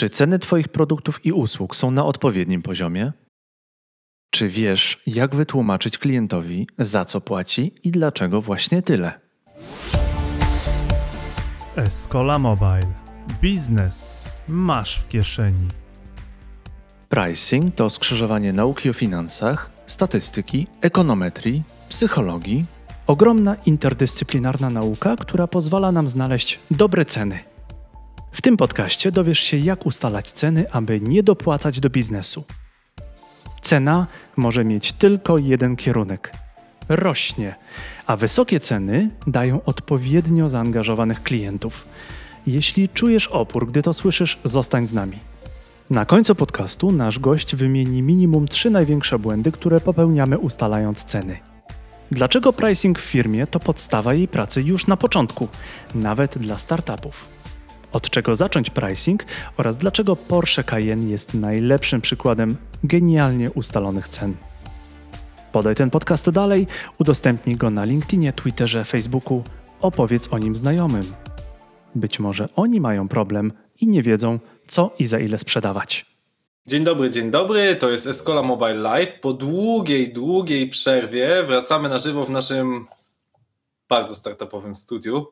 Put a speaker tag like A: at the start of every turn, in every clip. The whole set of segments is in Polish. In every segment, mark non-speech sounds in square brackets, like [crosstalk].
A: Czy ceny Twoich produktów i usług są na odpowiednim poziomie? Czy wiesz, jak wytłumaczyć klientowi, za co płaci i dlaczego właśnie tyle?
B: Escola Mobile. Biznes masz w kieszeni.
A: Pricing to skrzyżowanie nauki o finansach, statystyki, ekonometrii, psychologii. Ogromna interdyscyplinarna nauka, która pozwala nam znaleźć dobre ceny. W tym podcaście dowiesz się, jak ustalać ceny, aby nie dopłacać do biznesu. Cena może mieć tylko jeden kierunek rośnie, a wysokie ceny dają odpowiednio zaangażowanych klientów. Jeśli czujesz opór, gdy to słyszysz, zostań z nami. Na końcu podcastu nasz gość wymieni minimum trzy największe błędy, które popełniamy ustalając ceny. Dlaczego pricing w firmie to podstawa jej pracy już na początku, nawet dla startupów? Od czego zacząć pricing oraz dlaczego Porsche Cayenne jest najlepszym przykładem genialnie ustalonych cen. Podaj ten podcast dalej, udostępnij go na LinkedInie, Twitterze, Facebooku, opowiedz o nim znajomym. Być może oni mają problem i nie wiedzą, co i za ile sprzedawać.
C: Dzień dobry, dzień dobry. To jest Escola Mobile Live. Po długiej, długiej przerwie wracamy na żywo w naszym bardzo startupowym studiu.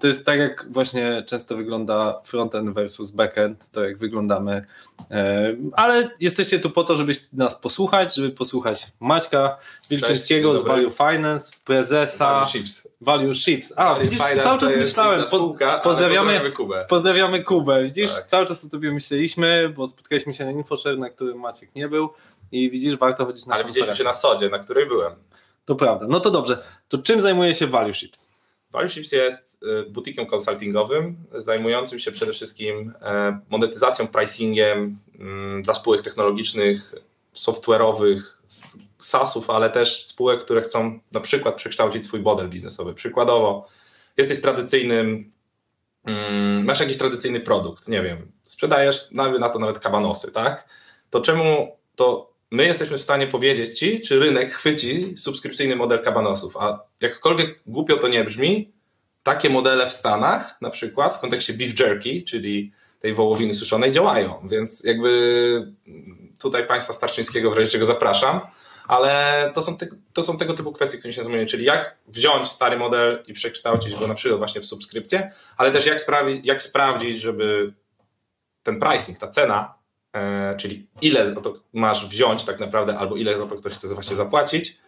C: To jest tak, jak właśnie często wygląda frontend versus backend, to jak wyglądamy. E, ale jesteście tu po to, żeby nas posłuchać, żeby posłuchać Maćka Wilczyńskiego z Value Finance, prezesa
D: Value Ships.
C: Value Ships. A, Value widzisz, cały czas myślałem.
D: Spółka,
C: pozdrawiamy,
D: pozdrawiamy Kubę.
C: Pozdrawiamy Kubę. Widzisz,
D: Tak.
C: cały czas o tobie myśleliśmy, bo spotkaliśmy się na InfoShare, na którym Maciek nie był i widzisz, warto chodzić na
D: Ale widzieliśmy się na Sodzie, na której byłem.
C: To prawda. No to dobrze. To czym zajmuje się Value Ships?
D: Value Ships jest y, butikiem konsultingowym zajmującym się przede wszystkim e, monetyzacją, pricingiem mm, dla spółek technologicznych, software'owych, SaaSów, ale też spółek, które chcą na przykład przekształcić swój model biznesowy. Przykładowo, jesteś tradycyjnym, mm, masz jakiś tradycyjny produkt, nie wiem, sprzedajesz na to nawet kabanosy, tak? To czemu to my jesteśmy w stanie powiedzieć ci, czy rynek chwyci subskrypcyjny model kabanosów, a jakkolwiek głupio to nie brzmi, takie modele w Stanach, na przykład w kontekście beef jerky, czyli tej wołowiny suszonej, działają, więc jakby tutaj Państwa Starczyńskiego w razie czego zapraszam, ale to są, te, to są tego typu kwestie, które się zajmują, czyli jak wziąć stary model i przekształcić go na przykład właśnie w subskrypcję, ale też jak, sprawić, jak sprawdzić, żeby ten pricing, ta cena, czyli ile za to masz wziąć tak naprawdę, albo ile za to ktoś chce właśnie zapłacić,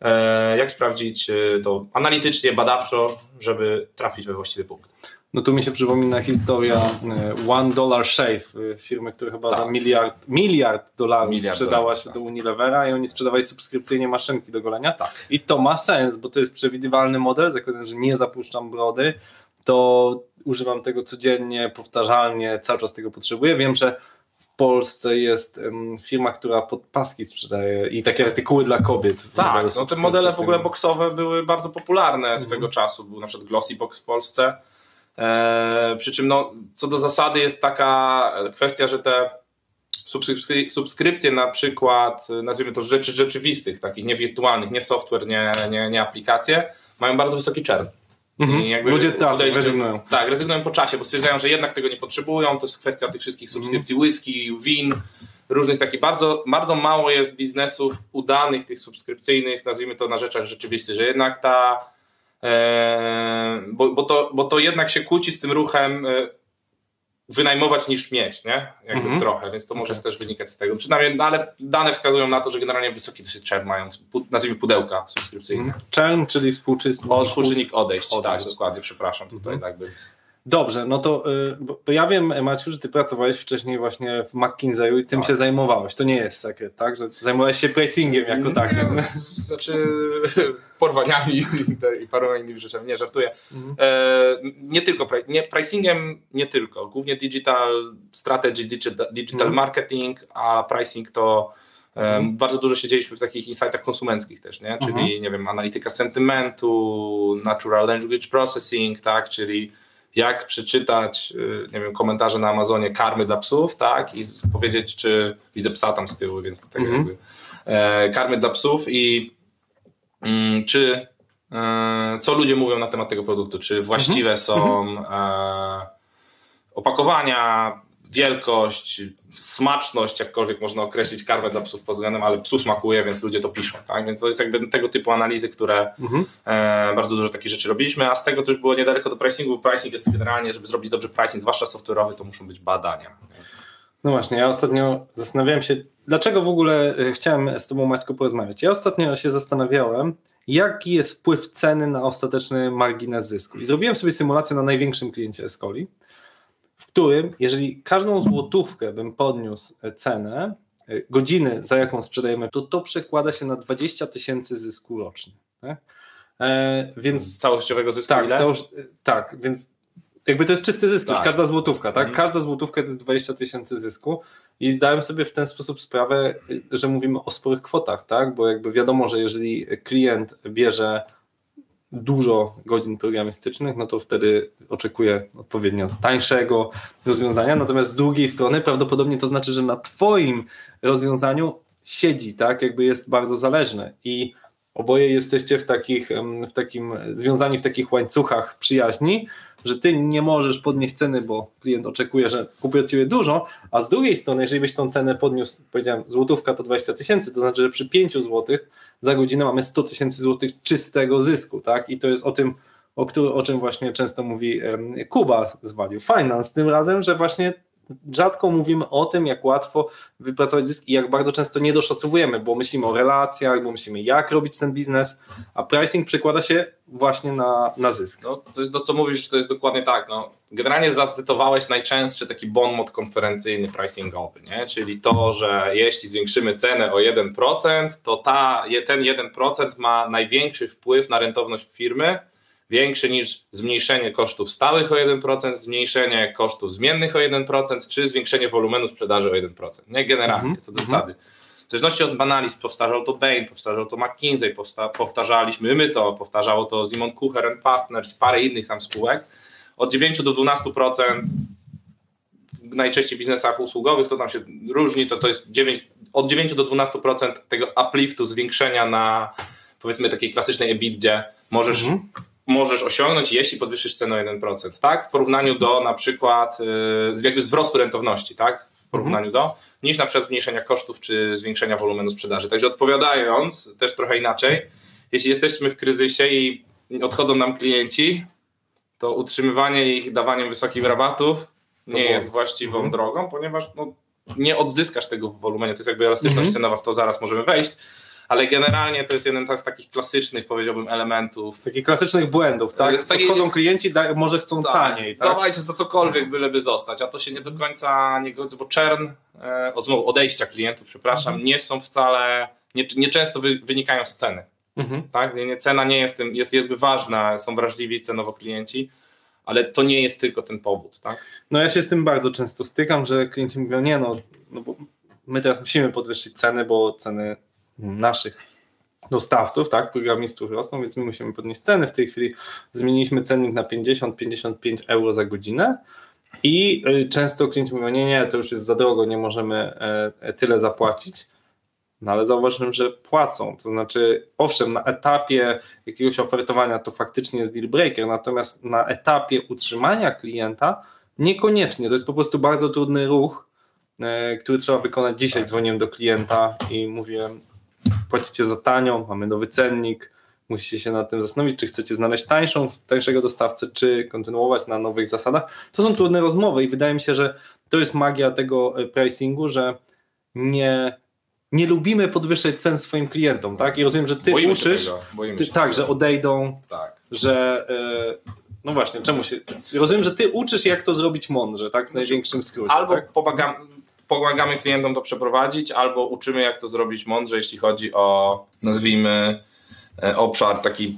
D: e, jak sprawdzić e, to analitycznie, badawczo, żeby trafić we właściwy punkt.
C: No tu mi się przypomina historia e, One Dollar Shave, e, firmy, która chyba
D: Tak.
C: za miliard, miliard dolarów
D: Miliard
C: sprzedała
D: dolarów,
C: się
D: tak.
C: do Unilevera i oni sprzedawali subskrypcyjnie maszynki do golenia.
D: Tak.
C: I to ma sens, bo to jest przewidywalny model, zakładam, że nie zapuszczam brody, to używam tego codziennie, powtarzalnie, cały czas tego potrzebuję. Wiem, że Polsce jest firma, która podpaski sprzedaje i takie artykuły dla kobiet.
D: Tak, no te modele w ogóle boksowe były bardzo popularne swego czasu. Był na przykład Glossy Box w Polsce. E, przy czym no, co do zasady jest taka kwestia, że te subskrypcje, subskrypcje na przykład, e, nazwijmy to rzeczy rzeczywistych, takich nie wirtualnych, nie software, nie, nie, nie aplikacje, mają bardzo wysoki czern.
C: Mhm. Ludzie
D: podejście-
C: rezygnują.
D: Tak, rezygnują po czasie, bo stwierdzają, że jednak tego nie potrzebują. To jest kwestia tych wszystkich subskrypcji whisky, win, różnych takich. Bardzo, bardzo mało jest biznesów udanych, tych subskrypcyjnych, nazwijmy to na rzeczach rzeczywistych, że jednak ta. E, bo, bo, to, bo to jednak się kłóci z tym ruchem e, wynajmować niż mieć, nie? Jakby
C: Mhm.
D: trochę, więc to może
C: Okej.
D: też wynikać z tego. Przynajmniej, no, ale dane wskazują na to, że generalnie wysoki dosyć czerw mają, nazwijmy pudełka subskrypcyjne.
C: Czern, czyli współczynnik.
D: O, współczynnik odejść,
C: Odejść.
D: tak, dokładnie, przepraszam, tutaj tak by.
C: Dobrze, no to y, bo ja wiem, Maciu, że ty pracowałeś wcześniej właśnie w McKinsey'u i tym
D: Tak.
C: się zajmowałeś. To nie jest sekret, tak? Że zajmowałeś się pricingiem jako takim.
D: Nie, z- Znaczy [laughs] porwaniami [laughs] i paroma innymi rzeczami, nie żartuję.
C: Mhm.
D: E, nie tylko, nie, pricingiem nie tylko, głównie digital strategy, digital, digital
C: Mhm.
D: marketing, a pricing to em, bardzo dużo siedzieliśmy w takich insightach konsumenckich też, nie? czyli
C: Mhm.
D: nie wiem, analityka sentymentu, natural language processing, tak, czyli jak przeczytać, y, nie wiem, komentarze na Amazonie karmy dla psów, tak, i powiedzieć, czy widzę psa tam z tyłu, więc do tego
C: Mhm.
D: jakby. E, karmy dla psów i mm, czy e, co ludzie mówią na temat tego produktu, czy właściwe są e, opakowania, wielkość, smaczność, jakkolwiek można określić karmę dla psów pod względem, ale psu smakuje, więc ludzie to piszą. Tak? Więc to jest jakby tego typu analizy, które
C: Mhm.
D: e, bardzo dużo takich rzeczy robiliśmy, a z tego to już było niedaleko do pricingu, bo pricing jest generalnie, żeby zrobić dobrze pricing, zwłaszcza software'owy, to muszą być badania.
C: No właśnie, ja ostatnio zastanawiałem się, dlaczego w ogóle e, chciałem z Tobą, Maćku, porozmawiać. Ja ostatnio się zastanawiałem, jaki jest wpływ ceny na ostateczny margines zysku. I zrobiłem sobie symulację na największym kliencie Escoli, którym, jeżeli każdą złotówkę bym podniósł e, cenę, e, godziny, za jaką sprzedajemy, to to przekłada się na 20 tysięcy zysku rocznie. Tak? E, więc
D: Z całościowego zysku
C: tak, całość, tak, więc jakby to jest czysty zysk,
D: Tak.
C: każda złotówka, tak?
D: Mhm.
C: Każda złotówka to jest 20 tysięcy zysku i zdałem sobie w ten sposób sprawę, że mówimy o sporych kwotach, tak? Bo jakby wiadomo, że jeżeli klient bierze dużo godzin programistycznych, no to wtedy oczekuje odpowiednio tańszego rozwiązania, natomiast z drugiej strony prawdopodobnie to znaczy, że na twoim rozwiązaniu siedzi, tak? Jakby jest bardzo zależny i oboje jesteście w takich, w takim, związani w takich łańcuchach przyjaźni, że ty nie możesz podnieść ceny, bo klient oczekuje, że kupi od ciebie dużo, a z drugiej strony, jeżeli byś tą cenę podniósł, powiedziałem, złotówka to 20 tysięcy, to znaczy, że przy 5 złotych za godzinę mamy 100 tysięcy złotych czystego zysku, tak? I to jest o tym, o, którym, o czym właśnie często mówi Kuba z Value Finance, tym razem, że właśnie rzadko mówimy o tym, jak łatwo wypracować zysk i jak bardzo często nie doszacowujemy, bo myślimy o relacjach, bo myślimy, jak robić ten biznes, a pricing przekłada się właśnie na, na zysk.
D: No, to jest to, co mówisz, to jest dokładnie tak. No, generalnie zacytowałeś najczęstszy taki bon mot konferencyjny pricingowy, nie? czyli to, że jeśli zwiększymy cenę o 1%, to ta, ten 1% ma największy wpływ na rentowność firmy, większy niż zmniejszenie kosztów stałych o 1%, zmniejszenie kosztów zmiennych o 1%, czy zwiększenie wolumenu sprzedaży o 1%. Nie generalnie,
C: Mhm,
D: co do
C: mhm.
D: zasady. W zależności od analiz powtarzał to Bain, powtarzał to McKinsey, powtarzaliśmy my to, powtarzało to Simon Kucher and Partners, parę innych tam spółek. Od 9 do 12% w najczęściej biznesach usługowych to tam się różni, to to jest 9, od 9 do 12% tego upliftu, zwiększenia na powiedzmy takiej klasycznej EBITDA możesz,
C: Mhm.
D: Możesz osiągnąć, jeśli podwyższysz cenę o 1%, tak? W porównaniu do na przykład yy, jakby wzrostu rentowności, tak? W porównaniu do, niż na przykład zmniejszenia kosztów czy zwiększenia wolumenu sprzedaży. Także odpowiadając też trochę inaczej, jeśli jesteśmy w kryzysie i odchodzą nam klienci, to utrzymywanie ich dawaniem wysokich rabatów nie jest właściwą
C: Mhm.
D: drogą, ponieważ no, nie odzyskasz tego w wolumenie. To jest jakby elastyczność
C: Mhm.
D: cenowa, w to zaraz możemy wejść, ale generalnie to jest jeden z takich klasycznych, powiedziałbym, elementów.
C: Takich klasycznych błędów, tak?
D: jest taki-
C: Podchodzą klienci, da, może chcą taniej, tak?
D: Dawajcie za cokolwiek, byleby zostać, a to się nie do końca nie godzi, bo czern, e, znowu odejścia klientów, przepraszam,
C: Mhm.
D: nie są wcale, nie, nieczęsto wy, wynikają z ceny.
C: Mhm.
D: Tak? Nie, nie, cena nie jest tym, jest jakby ważna, są wrażliwi cenowo klienci, ale to nie jest tylko ten powód, tak?
C: No ja się z tym bardzo często stykam, że klienci mówią, nie no, no bo my teraz musimy podwyższyć ceny, bo ceny naszych dostawców, tak, programistów rosną, więc my musimy podnieść ceny. W tej chwili zmieniliśmy cennik na 50-55 euro za godzinę i y, często klienci mówią, nie, nie, to już jest za drogo, nie możemy e, tyle zapłacić. No ale zauważyłem, że płacą. To znaczy, owszem, na etapie jakiegoś ofertowania to faktycznie jest deal breaker, natomiast na etapie utrzymania klienta niekoniecznie. To jest po prostu bardzo trudny ruch, e, który trzeba wykonać. Dzisiaj dzwoniłem do klienta i mówiłem, płacicie za tanio, mamy nowy cennik, musicie się nad tym zastanowić, czy chcecie znaleźć tańszą, tańszego dostawcę, czy kontynuować na nowych zasadach. To są trudne rozmowy i wydaje mi się, że to jest magia tego e, pricingu, że nie, nie lubimy podwyższać cen swoim klientom, tak? I rozumiem, że ty
D: Boimy
C: uczysz, ty, tak, że odejdą,
D: Tak.
C: że e, no właśnie, czemu się, rozumiem, że ty uczysz jak to zrobić mądrze, tak? W największym skrócie,
D: Albo
C: tak?
D: pomagamy, pomagamy klientom to przeprowadzić, albo uczymy, jak to zrobić mądrze, jeśli chodzi o, nazwijmy, e, obszar taki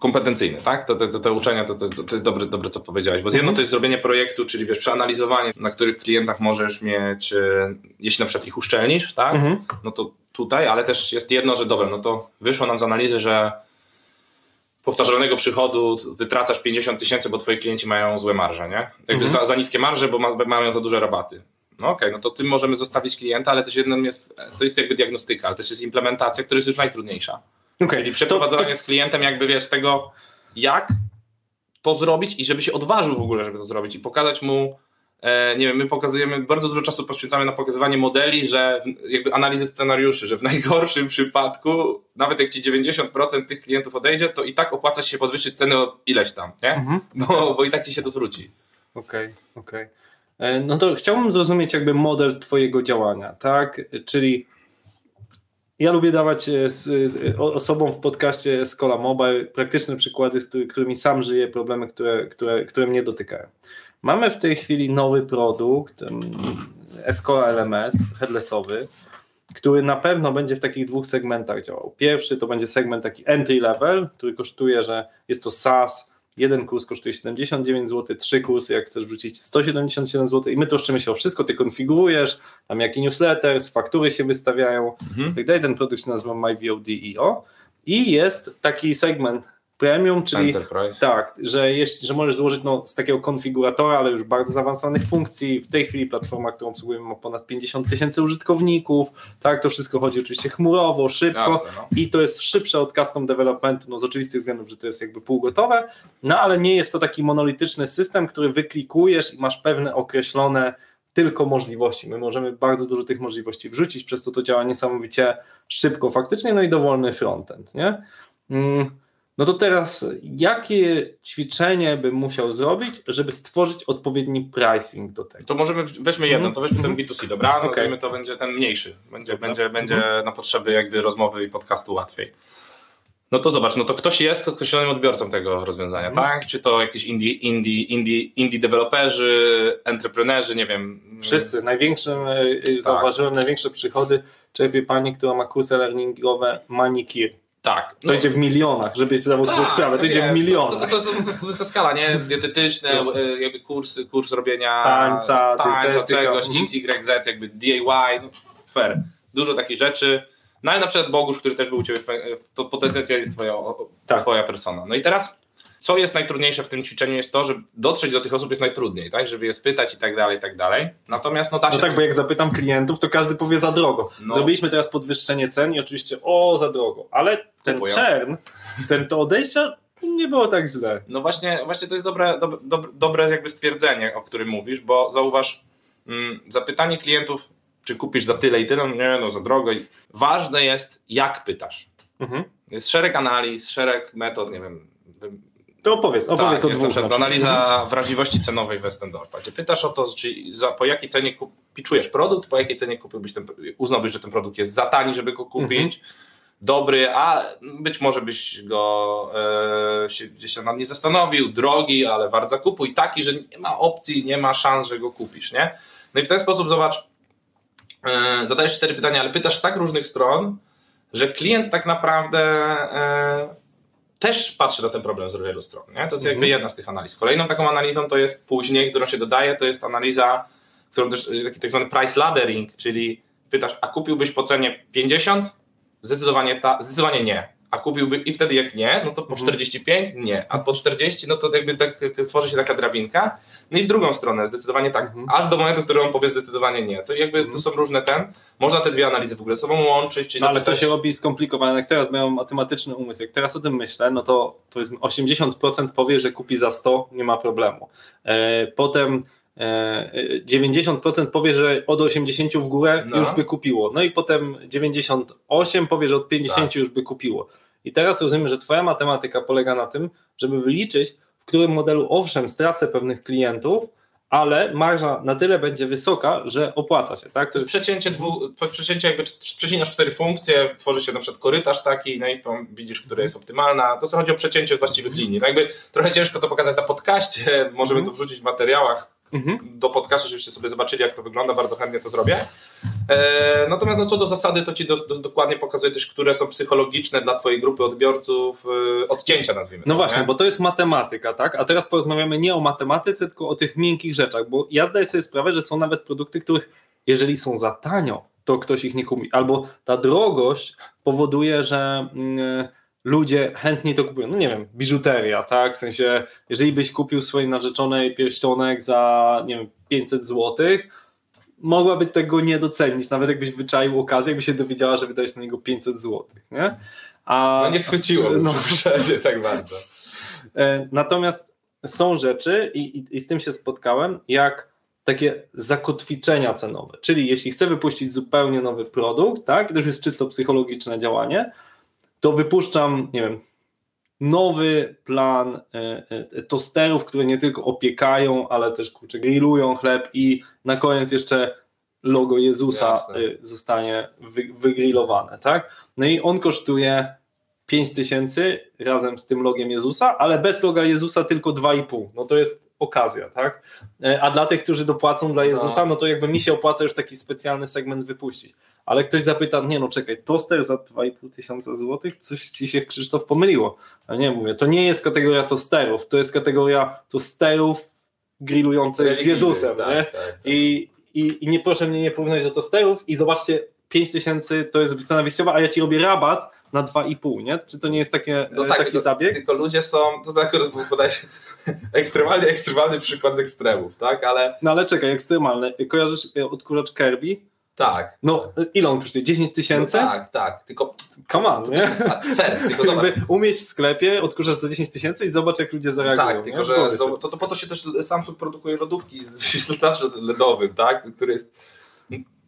D: kompetencyjny, tak? To, to, to, te uczenia to, to, to jest dobre, dobre, co powiedziałeś, bo z jedno
C: Mhm.
D: to jest zrobienie projektu, czyli wiesz, przeanalizowanie, na których klientach możesz mieć, e, jeśli na przykład ich uszczelnisz, tak?
C: Mhm.
D: no to tutaj, ale też jest jedno, że dobra, no to wyszło nam z analizy, że powtarzalnego przychodu wytracasz 50 tysięcy, bo twoi klienci mają złe marże, nie? Jakby
C: Mhm.
D: za, za niskie marże, bo ma, mają za duże rabaty. No okej, no to tym możemy zostawić klienta, ale też jednym jest, to jest jakby diagnostyka, ale też jest implementacja, która jest już najtrudniejsza.
C: Okej,
D: Czyli przeprowadzanie z klientem jakby, wiesz, tego, jak to zrobić i żeby się odważył w ogóle, żeby to zrobić i pokazać mu e, nie wiem, my pokazujemy, bardzo dużo czasu poświęcamy na pokazywanie modeli, że jakby analizy scenariuszy, że w [laughs] najgorszym przypadku, nawet jak ci 90% tych klientów odejdzie, to i tak opłaca się podwyższyć ceny o ileś tam, nie?
C: Mhm.
D: Bo, bo i tak ci się to zwróci.
C: Okej, okej. E, No to chciałbym zrozumieć jakby model twojego działania, tak? Czyli ja lubię dawać e, e, osobom w podcaście Escola Mobile praktyczne przykłady, z który- którymi sam żyję, problemy, które, które, które mnie dotykają. Mamy w tej chwili nowy produkt, Escola LMS, headlessowy, który na pewno będzie w takich dwóch segmentach działał. Pierwszy to będzie segment taki entry level, który kosztuje, że jest to SaaS, jeden kurs kosztuje 79 zł, trzy kursy, jak chcesz wrzucić 177 zł i my troszczymy się o wszystko, ty konfigurujesz, tam jaki newsletter, faktury się wystawiają,
D: Mhm.
C: tak dalej. Ten produkt się nazywa MyVOD.io i jest taki segment premium, czyli
D: Enterprise.
C: tak, że, jest, że możesz złożyć no, z takiego konfiguratora, ale już bardzo zaawansowanych funkcji. W tej chwili platforma, którą obsługujemy, ma ponad 50 tysięcy użytkowników. Tak, to wszystko chodzi oczywiście chmurowo, szybko
D: Jasne, no.
C: i to jest szybsze od custom developmentu, no z oczywistych względów, że to jest jakby półgotowe, no ale nie jest to taki monolityczny system, który wyklikujesz i masz pewne określone tylko możliwości. My możemy bardzo dużo tych możliwości wrzucić, przez to to działa niesamowicie szybko faktycznie, no i dowolny frontend, nie? Mm, No to teraz, jakie ćwiczenie bym musiał zrobić, żeby stworzyć odpowiedni pricing do tego?
D: To możemy, weźmy jedno, to weźmy ten
C: Mhm.
D: B2C, dobra? Nazwijmy to będzie ten mniejszy. Będzie,
C: Dobra.
D: będzie, będzie
C: Mhm.
D: na potrzeby jakby rozmowy i podcastu łatwiej. No to zobacz, no to ktoś jest określonym odbiorcą tego rozwiązania,
C: Mhm.
D: tak? Czy to jakieś indie, indie, indie, indie deweloperzy, entreprenerzy, nie wiem.
C: Wszyscy. Największym, e, e, zauważyłem, największe przychody czerpie pani, która ma kursy learningowe manikir.
D: Tak.
C: To idzie w milionach, żebyś zdawał sobie
D: Tak,
C: sprawę, to
D: ja
C: idzie w milionach.
D: To, to, to, to, jest ta skala, nie? Dietetyczne, e, jakby kursy, kurs robienia
C: Tańca,
D: tańca czegoś,
C: Mhm.
D: X, Y, Z, jakby DIY, no, fair. Dużo takich rzeczy. No ale na przykład Bogusz, który też był u Ciebie, to potencjalnie jest twoja,
C: Tak.
D: twoja persona. No i teraz, co jest najtrudniejsze w tym ćwiczeniu jest to, że dotrzeć do tych osób jest najtrudniej, tak? Żeby je spytać i tak dalej, i tak dalej. Natomiast no da się...
C: No tak, bo jak zapytam klientów, to każdy powie za drogo.
D: No.
C: Zrobiliśmy teraz podwyższenie cen i oczywiście o, za drogo. Ale ten
D: Kupują.
C: czern, ten to odejścia nie było tak źle.
D: No właśnie, właśnie to jest dobre, dobre, dobre, jakby stwierdzenie, o którym mówisz, bo zauważ, mm, zapytanie klientów, czy kupisz za tyle i tyle, nie, no za drogo. Ważne jest, jak pytasz.
C: Mhm.
D: Jest szereg analiz, szereg metod, nie wiem.
C: To opowiedz, opowiedz
D: Tak,
C: o
D: jest
C: dwóch. na przykład.
D: analiza wrażliwości cenowej Westendorfa, gdzie pytasz o to, czy za, po jakiej cenie kup, piczujesz produkt, po jakiej cenie kupiłbyś ten, uznałbyś, że ten produkt jest za tani, żeby go kupić, dobry, a być może byś go e, się, gdzieś tam nad nie zastanowił, drogi, ale wart zakupu i taki, że nie ma opcji, nie ma szans, że go kupisz, nie? No i w ten sposób zobacz, e, zadajesz cztery pytania, ale pytasz z tak różnych stron, że klient tak naprawdę e, też patrzy na ten problem z wielu stron. Nie? To jest jakby
C: Mhm.
D: jedna z tych analiz. Kolejną taką analizą to jest później, którą się dodaje, to jest analiza, którą też y, taki tak zwany price laddering, czyli pytasz, a kupiłbyś po cenie 50? Zdecydowanie, ta, zdecydowanie nie. A kupiłby i wtedy jak nie, no to po
C: Mhm.
D: 45? Nie. A po 40, no to jakby tak stworzy się taka drabinka. No i w drugą stronę, zdecydowanie tak.
C: Mhm.
D: Aż do momentu, w którym on powie zdecydowanie nie. To jakby to są różne ten. Można te dwie analizy w ogóle ze sobą łączyć, czyli
C: No, ale to
D: zapytać-
C: się robi skomplikowane. Jak teraz miałem matematyczny umysł, jak teraz o tym myślę, no to powiedzmy 80% powie, że kupi za 100, nie ma problemu. E, potem 90% powie, że od 80 w górę
D: No.
C: już by kupiło. No i potem 98 powie, że od 50
D: Tak.
C: już by kupiło. I teraz rozumiem, że Twoja matematyka polega na tym, żeby wyliczyć, w którym modelu owszem stracę pewnych klientów, ale marża na tyle będzie wysoka, że opłaca się. Tak?
D: To jest przecięcie dwu, to jest przecięcie jakby przecinasz cztery funkcje, tworzy się na przykład korytarz taki, no i tam widzisz, która jest optymalna. To co chodzi o przecięcie właściwych linii. No jakby trochę ciężko to pokazać na podcaście, [laughs] możemy to wrzucić w materiałach
C: Mhm.
D: do podcastu, żebyście sobie zobaczyli, jak to wygląda, bardzo chętnie to zrobię. E, natomiast no, co do zasady, to ci do, do, dokładnie pokazuje też, które są psychologiczne dla twojej grupy odbiorców, e, odcięcia nazwijmy.
C: No właśnie,
D: nie?
C: bo to jest matematyka, tak? A teraz porozmawiamy nie o matematyce, tylko o tych miękkich rzeczach, bo ja zdaję sobie sprawę, że są nawet produkty, których jeżeli są za tanio, to ktoś ich nie kupi. Albo ta drogość powoduje, że mm, ludzie chętniej to kupują. No nie wiem, biżuteria, tak? W sensie, jeżeli byś kupił swojej narzeczonej pierścionek za, nie wiem, 500 złotych, mogłaby tego nie docenić, nawet jakbyś wyczaił okazję, jakby się dowiedziała, że wydałeś na niego 500 złotych, nie? A,
D: No nie chwyciło,
C: No.
D: nie tak bardzo.
C: E, Natomiast są rzeczy, i, i, i z tym się spotkałem, jak takie zakotwiczenia cenowe. Czyli jeśli chcę wypuścić zupełnie nowy produkt, tak, to już jest czysto psychologiczne działanie, to wypuszczam, nie wiem, nowy plan e, e, tosterów, które nie tylko opiekają, ale też kurczę, grillują chleb i na koniec jeszcze logo Jezusa
D: Jasne.
C: e, zostanie wy, wygrillowane, tak? No i on kosztuje 5 tysięcy razem z tym logiem Jezusa, ale bez loga Jezusa tylko 2,5. No to jest okazja, tak? E, A dla tych, którzy dopłacą dla Jezusa, no to jakby mi się opłaca już taki specjalny segment wypuścić. Ale ktoś zapyta, nie no czekaj, toster za 2,5 tysiąca złotych? Coś ci się Krzysztof pomyliło. A nie, mówię, to nie jest kategoria tosterów, to jest kategoria tosterów grillujących z Jezusem,
D: tak,
C: nie?
D: tak, tak.
C: I, i, I nie proszę mnie nie porównać do tosterów i zobaczcie, 5 tysięcy to jest cena wyjściowa, a ja ci robię rabat na 2,5, nie? Czy to nie jest takie,
D: No tak,
C: taki
D: tylko,
C: zabieg?
D: tylko ludzie są, to tak akurat podaje się [laughs] ekstremalnie ekstremalny przykład z ekstremów, tak, ale
C: No ale czekaj, ekstremalne. Kojarzysz e, odkurzacz Kirby?
D: Tak.
C: No, e, ile on kosztuje? 10
D: No
C: tysięcy?
D: tak, tak, tylko
C: Come on, nie?
D: fair, tylko zobacz,
C: umieść w sklepie, odkurzasz za 10 tysięcy i zobacz, jak ludzie zareagują.
D: Tak, tylko
C: nie?
D: że to, to po to się też Samsung produkuje lodówki z [laughs] wyświetlaczem LEDowym, tak? Który jest.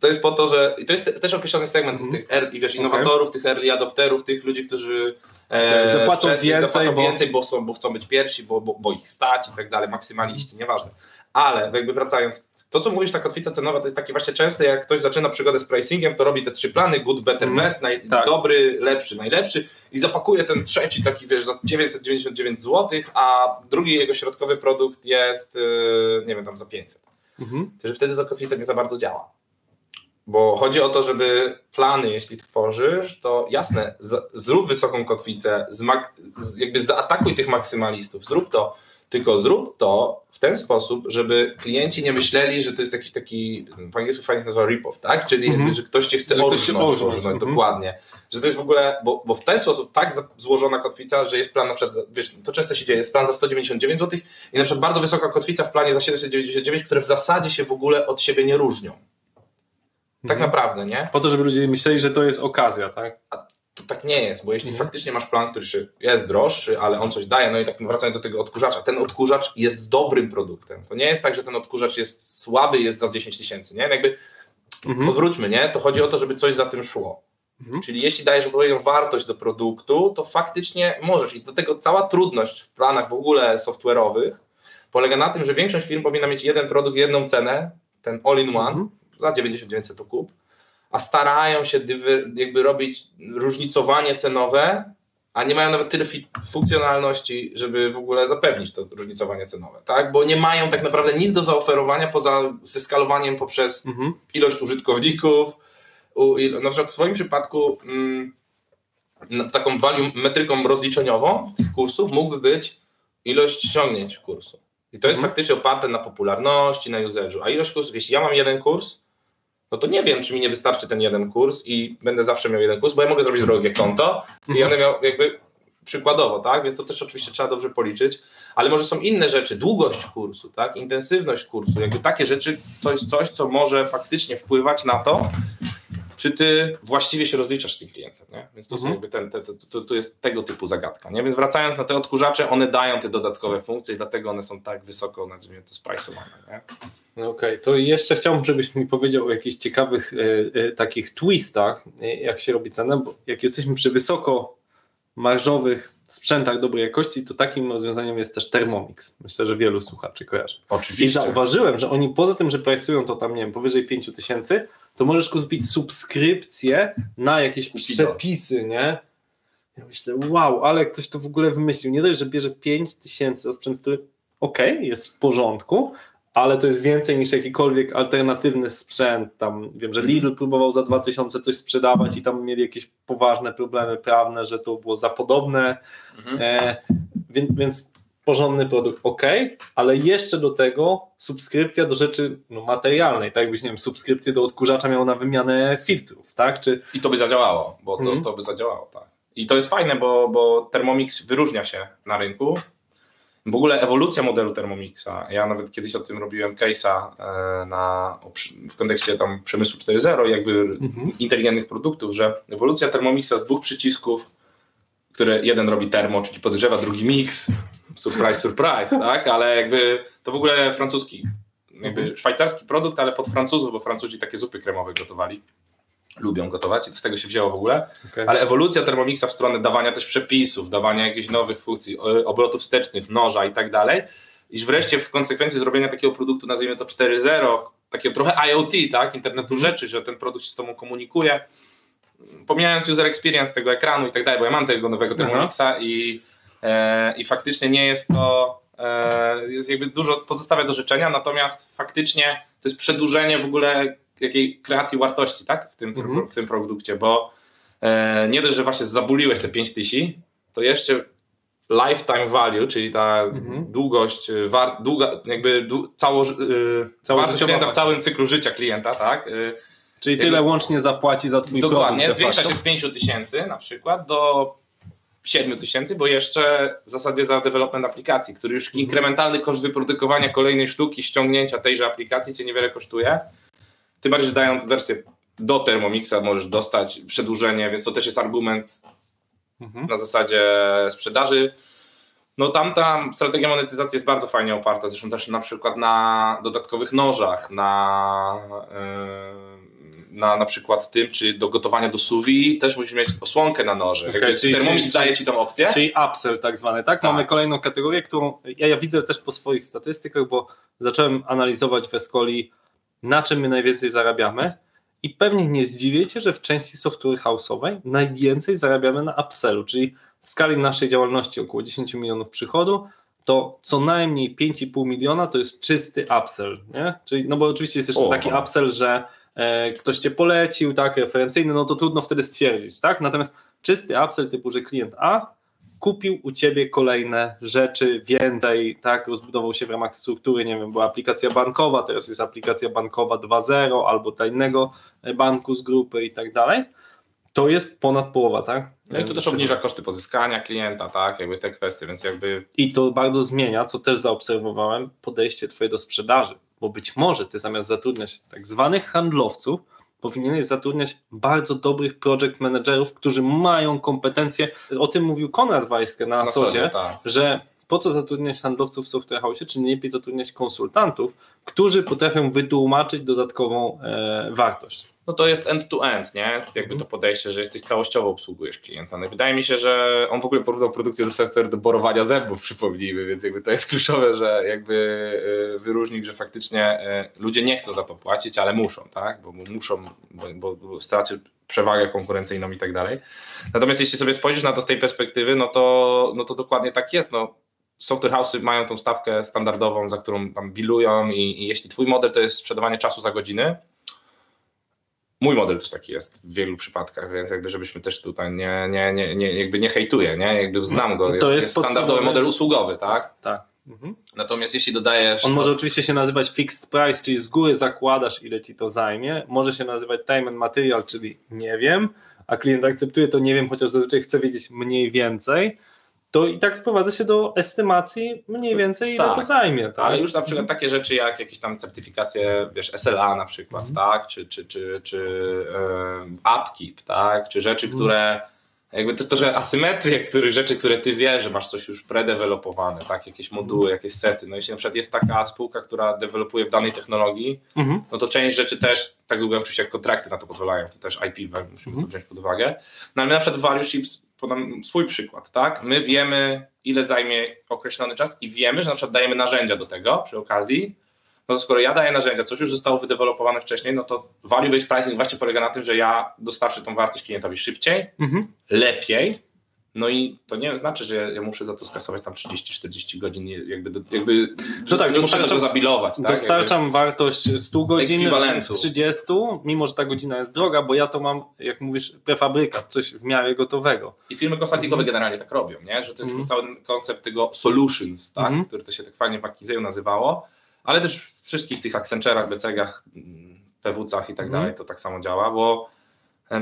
D: To jest po to, że. I to jest też określony segment
C: Mhm.
D: tych, tych early, wiesz, innowatorów, tych early adopterów, tych ludzi, którzy
C: Okej, zapłacą więcej,
D: zapłacą
C: bo-
D: więcej, bo, są, bo chcą być pierwsi, bo, bo, bo ich stać i tak dalej, maksymaliści, nieważne. Ale jakby wracając, to co mówisz, ta kotwica cenowa, to jest takie właśnie częste, jak ktoś zaczyna przygodę z pricingiem, to robi te trzy plany, good, better,
C: Mhm.
D: best, naj,
C: Tak.
D: dobry, lepszy, najlepszy i zapakuje ten trzeci taki, wiesz, za 999 zł, a drugi jego środkowy produkt jest, yy, nie wiem, tam za 500.
C: Mhm.
D: To, że wtedy ta kotwica nie za bardzo działa. Bo chodzi o to, żeby plany, jeśli tworzysz, to jasne, z, zrób wysoką kotwicę, z, jakby zaatakuj tych maksymalistów, zrób to, tylko zrób to w ten sposób, żeby klienci nie myśleli, że to jest jakiś taki, po angielsku fajnie się nazywa rip-off, tak? Czyli
C: Mhm.
D: jakby, że ktoś cię chce
C: Że ktoś
D: orżnąć,
C: orżnąć,
D: orżnąć,
C: mhm.
D: dokładnie. Że to jest w ogóle, bo, bo w ten sposób tak złożona kotwica, że jest plan na przykład, wiesz, to często się dzieje, jest plan za 199 zł i na przykład bardzo wysoka kotwica w planie za 799, które w zasadzie się w ogóle od siebie nie różnią. Tak
C: Mhm.
D: naprawdę, nie?
C: Po to, żeby ludzie myśleli, że to jest okazja, tak?
D: To tak nie jest, bo jeśli
C: Mhm.
D: faktycznie masz plan, który się- jest droższy, ale on coś daje, no i tak wracając do tego odkurzacza, ten odkurzacz jest dobrym produktem. To nie jest tak, że ten odkurzacz jest słaby, jest za 10 tysięcy, nie? Jakby
C: Mhm.
D: Odwróćmy, nie? To chodzi o to, żeby coś za tym szło.
C: Mhm.
D: Czyli jeśli dajesz odpowiednią wartość do produktu, to faktycznie możesz. I do tego cała trudność w planach w ogóle software'owych polega na tym, że większość firm powinna mieć jeden produkt, jedną cenę, ten all-in-one,
C: Mhm.
D: za 99 to kup, a starają się dywer- jakby robić różnicowanie cenowe, a nie mają nawet tyle funkcjonalności, żeby w ogóle zapewnić to różnicowanie cenowe, tak? Bo nie mają tak naprawdę nic do zaoferowania poza zeskalowaniem poprzez
C: Mhm.
D: ilość użytkowników. Na przykład w Twoim przypadku mm, taką value, metryką rozliczeniową tych kursów mógłby być ilość ściągnięć kursu. I to jest
C: Mhm.
D: faktycznie oparte na popularności, na userzu. A ilość kursów, jeśli ja mam jeden kurs, no to nie wiem, czy mi nie wystarczy ten jeden kurs i będę zawsze miał jeden kurs, bo ja mogę zrobić drogie konto i ja będę miał jakby przykładowo, tak? Więc to też oczywiście trzeba dobrze policzyć, ale może są inne rzeczy, długość kursu, tak? Intensywność kursu, jakby takie rzeczy to jest coś, co może faktycznie wpływać na to, czy ty właściwie się rozliczasz z tym klientem, nie? Więc to,
C: Mhm.
D: ten, te, to, to jest tego typu zagadka, nie? Więc wracając na te odkurzacze, one dają te dodatkowe funkcje i dlatego one są tak wysoko, nazwijmy to, sprajsowane, nie?
C: No Okej, to jeszcze chciałbym, żebyś mi powiedział o jakichś ciekawych e, e, takich twistach, e, jak się robi cenę, bo jak jesteśmy przy wysoko marżowych sprzętach dobrej jakości, to takim rozwiązaniem jest też Thermomix. Myślę, że wielu słuchaczy kojarzy. I
D: Oczywiście.
C: zauważyłem, że oni poza tym, że prajsują to tam, nie wiem, powyżej 5 tysięcy, to możesz kupić subskrypcję na jakieś przepisy, nie? Ja myślę, wow, ale ktoś to w ogóle wymyślił. Nie dość, że bierze 5 tysięcy za sprzęt, który okej, jest w porządku, ale to jest więcej niż jakikolwiek alternatywny sprzęt. Tam wiem, że Lidl próbował za 2000 coś sprzedawać i tam mieli jakieś poważne problemy prawne, że to było za podobne.
D: Mhm.
C: E, więc, więc porządny produkt, ok, ale jeszcze do tego subskrypcja do rzeczy no, materialnej, tak jakbyś, nie wiem, subskrypcję do odkurzacza miał na wymianę filtrów, tak? Czy
D: I to by zadziałało, bo to,
C: Mhm.
D: to by zadziałało, tak. I to jest fajne, bo, bo Thermomix wyróżnia się na rynku. W ogóle ewolucja modelu Thermomixa, ja nawet kiedyś o tym robiłem case'a e, na, w kontekście tam przemysłu 4.0 i jakby
C: Mhm.
D: inteligentnych produktów, że ewolucja Thermomixa z dwóch przycisków, które jeden robi termo, czyli podgrzewa, drugi mix, surprise, surprise, tak? Ale jakby to w ogóle francuski jakby
C: Mhm.
D: szwajcarski produkt, ale pod Francuzów, bo Francuzi takie zupy kremowe gotowali. Lubią gotować i z tego się wzięło w ogóle.
C: Okay.
D: Ale ewolucja Thermomixa w stronę dawania też przepisów, dawania jakichś nowych funkcji, obrotów wstecznych, noża i tak dalej. I wreszcie w konsekwencji zrobienia takiego produktu, nazwijmy to 4.0, takiego trochę IoT, tak, internetu rzeczy, że ten produkt się z tobą komunikuje. Pomijając user experience tego ekranu i tak dalej, bo ja mam tego nowego Thermomixa i, e, i faktycznie nie jest to, e, jest jakby dużo, pozostawia do życzenia, natomiast faktycznie to jest przedłużenie w ogóle jakiej kreacji wartości, tak, w tym,
C: Mhm.
D: w tym produkcie, bo e, nie dość, że właśnie zabuliłeś te 5000, to jeszcze lifetime value, czyli ta
C: Mhm.
D: długość, y, war, długa, jakby dłu, cało, y, wartość klienta w całym cyklu życia klienta, tak? Y,
C: Czyli tyle łącznie zapłaci za twój
D: Dokładnie,
C: produkt. de
D: zwiększa się z 5 tysięcy na przykład do 7 tysięcy, bo jeszcze w zasadzie za development aplikacji, który już
C: Mhm.
D: inkrementalny koszt wyprodukowania kolejnej sztuki, ściągnięcia tejże aplikacji cię niewiele kosztuje. Tym bardziej, że dają wersję do Thermomixa, możesz dostać przedłużenie, więc to też jest argument
C: Mhm.
D: na zasadzie sprzedaży. No tamta strategia monetyzacji jest bardzo fajnie oparta, zresztą też na przykład na dodatkowych nożach, na, yy, na na przykład tym, czy do gotowania do vide też musisz mieć osłonkę na noże. Jakby
C: czyli-
D: Thermomix
C: czyli-
D: daje ci tą opcję.
C: Czyli upsell tak zwany, tak?
D: Tak.
C: Mamy kolejną kategorię, którą ja, ja widzę też po swoich statystykach, bo zacząłem analizować w Escoli, na czym my najwięcej zarabiamy i pewnie nie zdziwiecie, że w części software house'owej najwięcej zarabiamy na upsellu, czyli w skali naszej działalności około 10 milionów przychodu, to co najmniej 5,5 miliona to jest czysty upsell, nie? Czyli, no bo oczywiście jest jeszcze
D: O.
C: taki upsell, że ktoś cię polecił, tak, referencyjny, no to trudno wtedy stwierdzić, tak? Natomiast czysty upsell typu, że klient A kupił u ciebie kolejne rzeczy, więcej, tak, rozbudował się w ramach struktury, nie wiem, była aplikacja bankowa, teraz jest aplikacja bankowa 2.0 albo dla innego banku z grupy i tak dalej, to jest ponad połowa, tak?
D: No i to też obniża koszty pozyskania klienta, tak, jakby te kwestie, więc jakby
C: I to bardzo zmienia, co też zaobserwowałem, podejście twoje do sprzedaży, bo być może ty zamiast zatrudniać tak zwanych handlowców, powinieneś zatrudniać bardzo dobrych project managerów, którzy mają kompetencje. O tym mówił Konrad Weiske na,
D: na
C: Sodzie,
D: tak.
C: że po co zatrudniać handlowców w software house, czy nie lepiej zatrudniać konsultantów, którzy potrafią wytłumaczyć dodatkową e, wartość.
D: No to jest end-to-end, nie? Jakby to podejście, że jesteś całościowo obsługujesz klienta. No wydaje mi się, że on w ogóle porównał produkcję do software do borowania zębów, [laughs] przypomnijmy, więc jakby to jest kluczowe, że jakby y, wyróżnik, że faktycznie y, ludzie nie chcą za to płacić, ale muszą, tak? Bo muszą, bo, bo, bo straci przewagę konkurencyjną i tak dalej. Natomiast jeśli sobie spojrzysz na to z tej perspektywy, no to, no to dokładnie tak jest, no. Software house'y mają tą stawkę standardową, za którą tam bilują i, i jeśli twój model to jest sprzedawanie czasu za godziny, Mój model też taki jest w wielu przypadkach, więc jakby żebyśmy też tutaj nie, nie, nie, nie jakby nie hejtuję, nie? Jakby znam go,
C: To
D: jest,
C: jest
D: jest, standardowy model usługowy, tak?
C: Tak. Mhm.
D: Natomiast jeśli dodajesz...
C: On może oczywiście się nazywać fixed price, czyli z góry zakładasz, ile ci to zajmie. Może się nazywać time and material, czyli nie wiem, a klient akceptuje to nie wiem, chociaż zazwyczaj chce wiedzieć mniej więcej. To i tak sprowadza się do estymacji mniej więcej, ile
D: Tak.
C: to zajmie. Tak?
D: Ale już na przykład takie rzeczy jak jakieś tam certyfikacje, wiesz, SLA na przykład, tak? Czy, czy, czy, czy upkeep, tak? Czy rzeczy, które jakby to trochę asymetrie, których rzeczy, które ty wiesz, że masz coś już predevelopowane, tak? Jakieś moduły, jakieś sety. No jeśli na przykład jest taka spółka, która dewelopuje w danej technologii,
C: Mhm.
D: no to część rzeczy też, tak długo oczywiście jak kontrakty na to pozwalają, to też IP musimy to wziąć pod uwagę. No ale my na przykład Value Ships podam swój przykład, tak? My wiemy, ile zajmie określony czas i wiemy, że na przykład dajemy narzędzia do tego przy okazji. No to skoro ja daję narzędzia, coś już zostało wydevelopowane wcześniej, no to value-based pricing właśnie polega na tym, że ja dostarczę tą wartość klientowi szybciej,
C: Mhm.
D: lepiej, no i to nie znaczy, że ja muszę za to skasować tam 30-40 godzin, jakby, do, jakby że
C: tak,
D: nie muszę tego zabilować. Tak?
C: Dostarczam wartość 100 godzin w 30, mimo że ta godzina jest droga, bo ja to mam, jak mówisz, prefabrykat, coś w miarę gotowego.
D: I firmy konsultingowe generalnie tak robią, nie? że to jest cały koncept tego solutions, tak?
C: Mhm.
D: który to się tak fajnie w Akizeju nazywało, ale też w wszystkich tych Accenture'ach, BCG-ach, mm, PWC-ach i tak dalej to tak samo działa, bo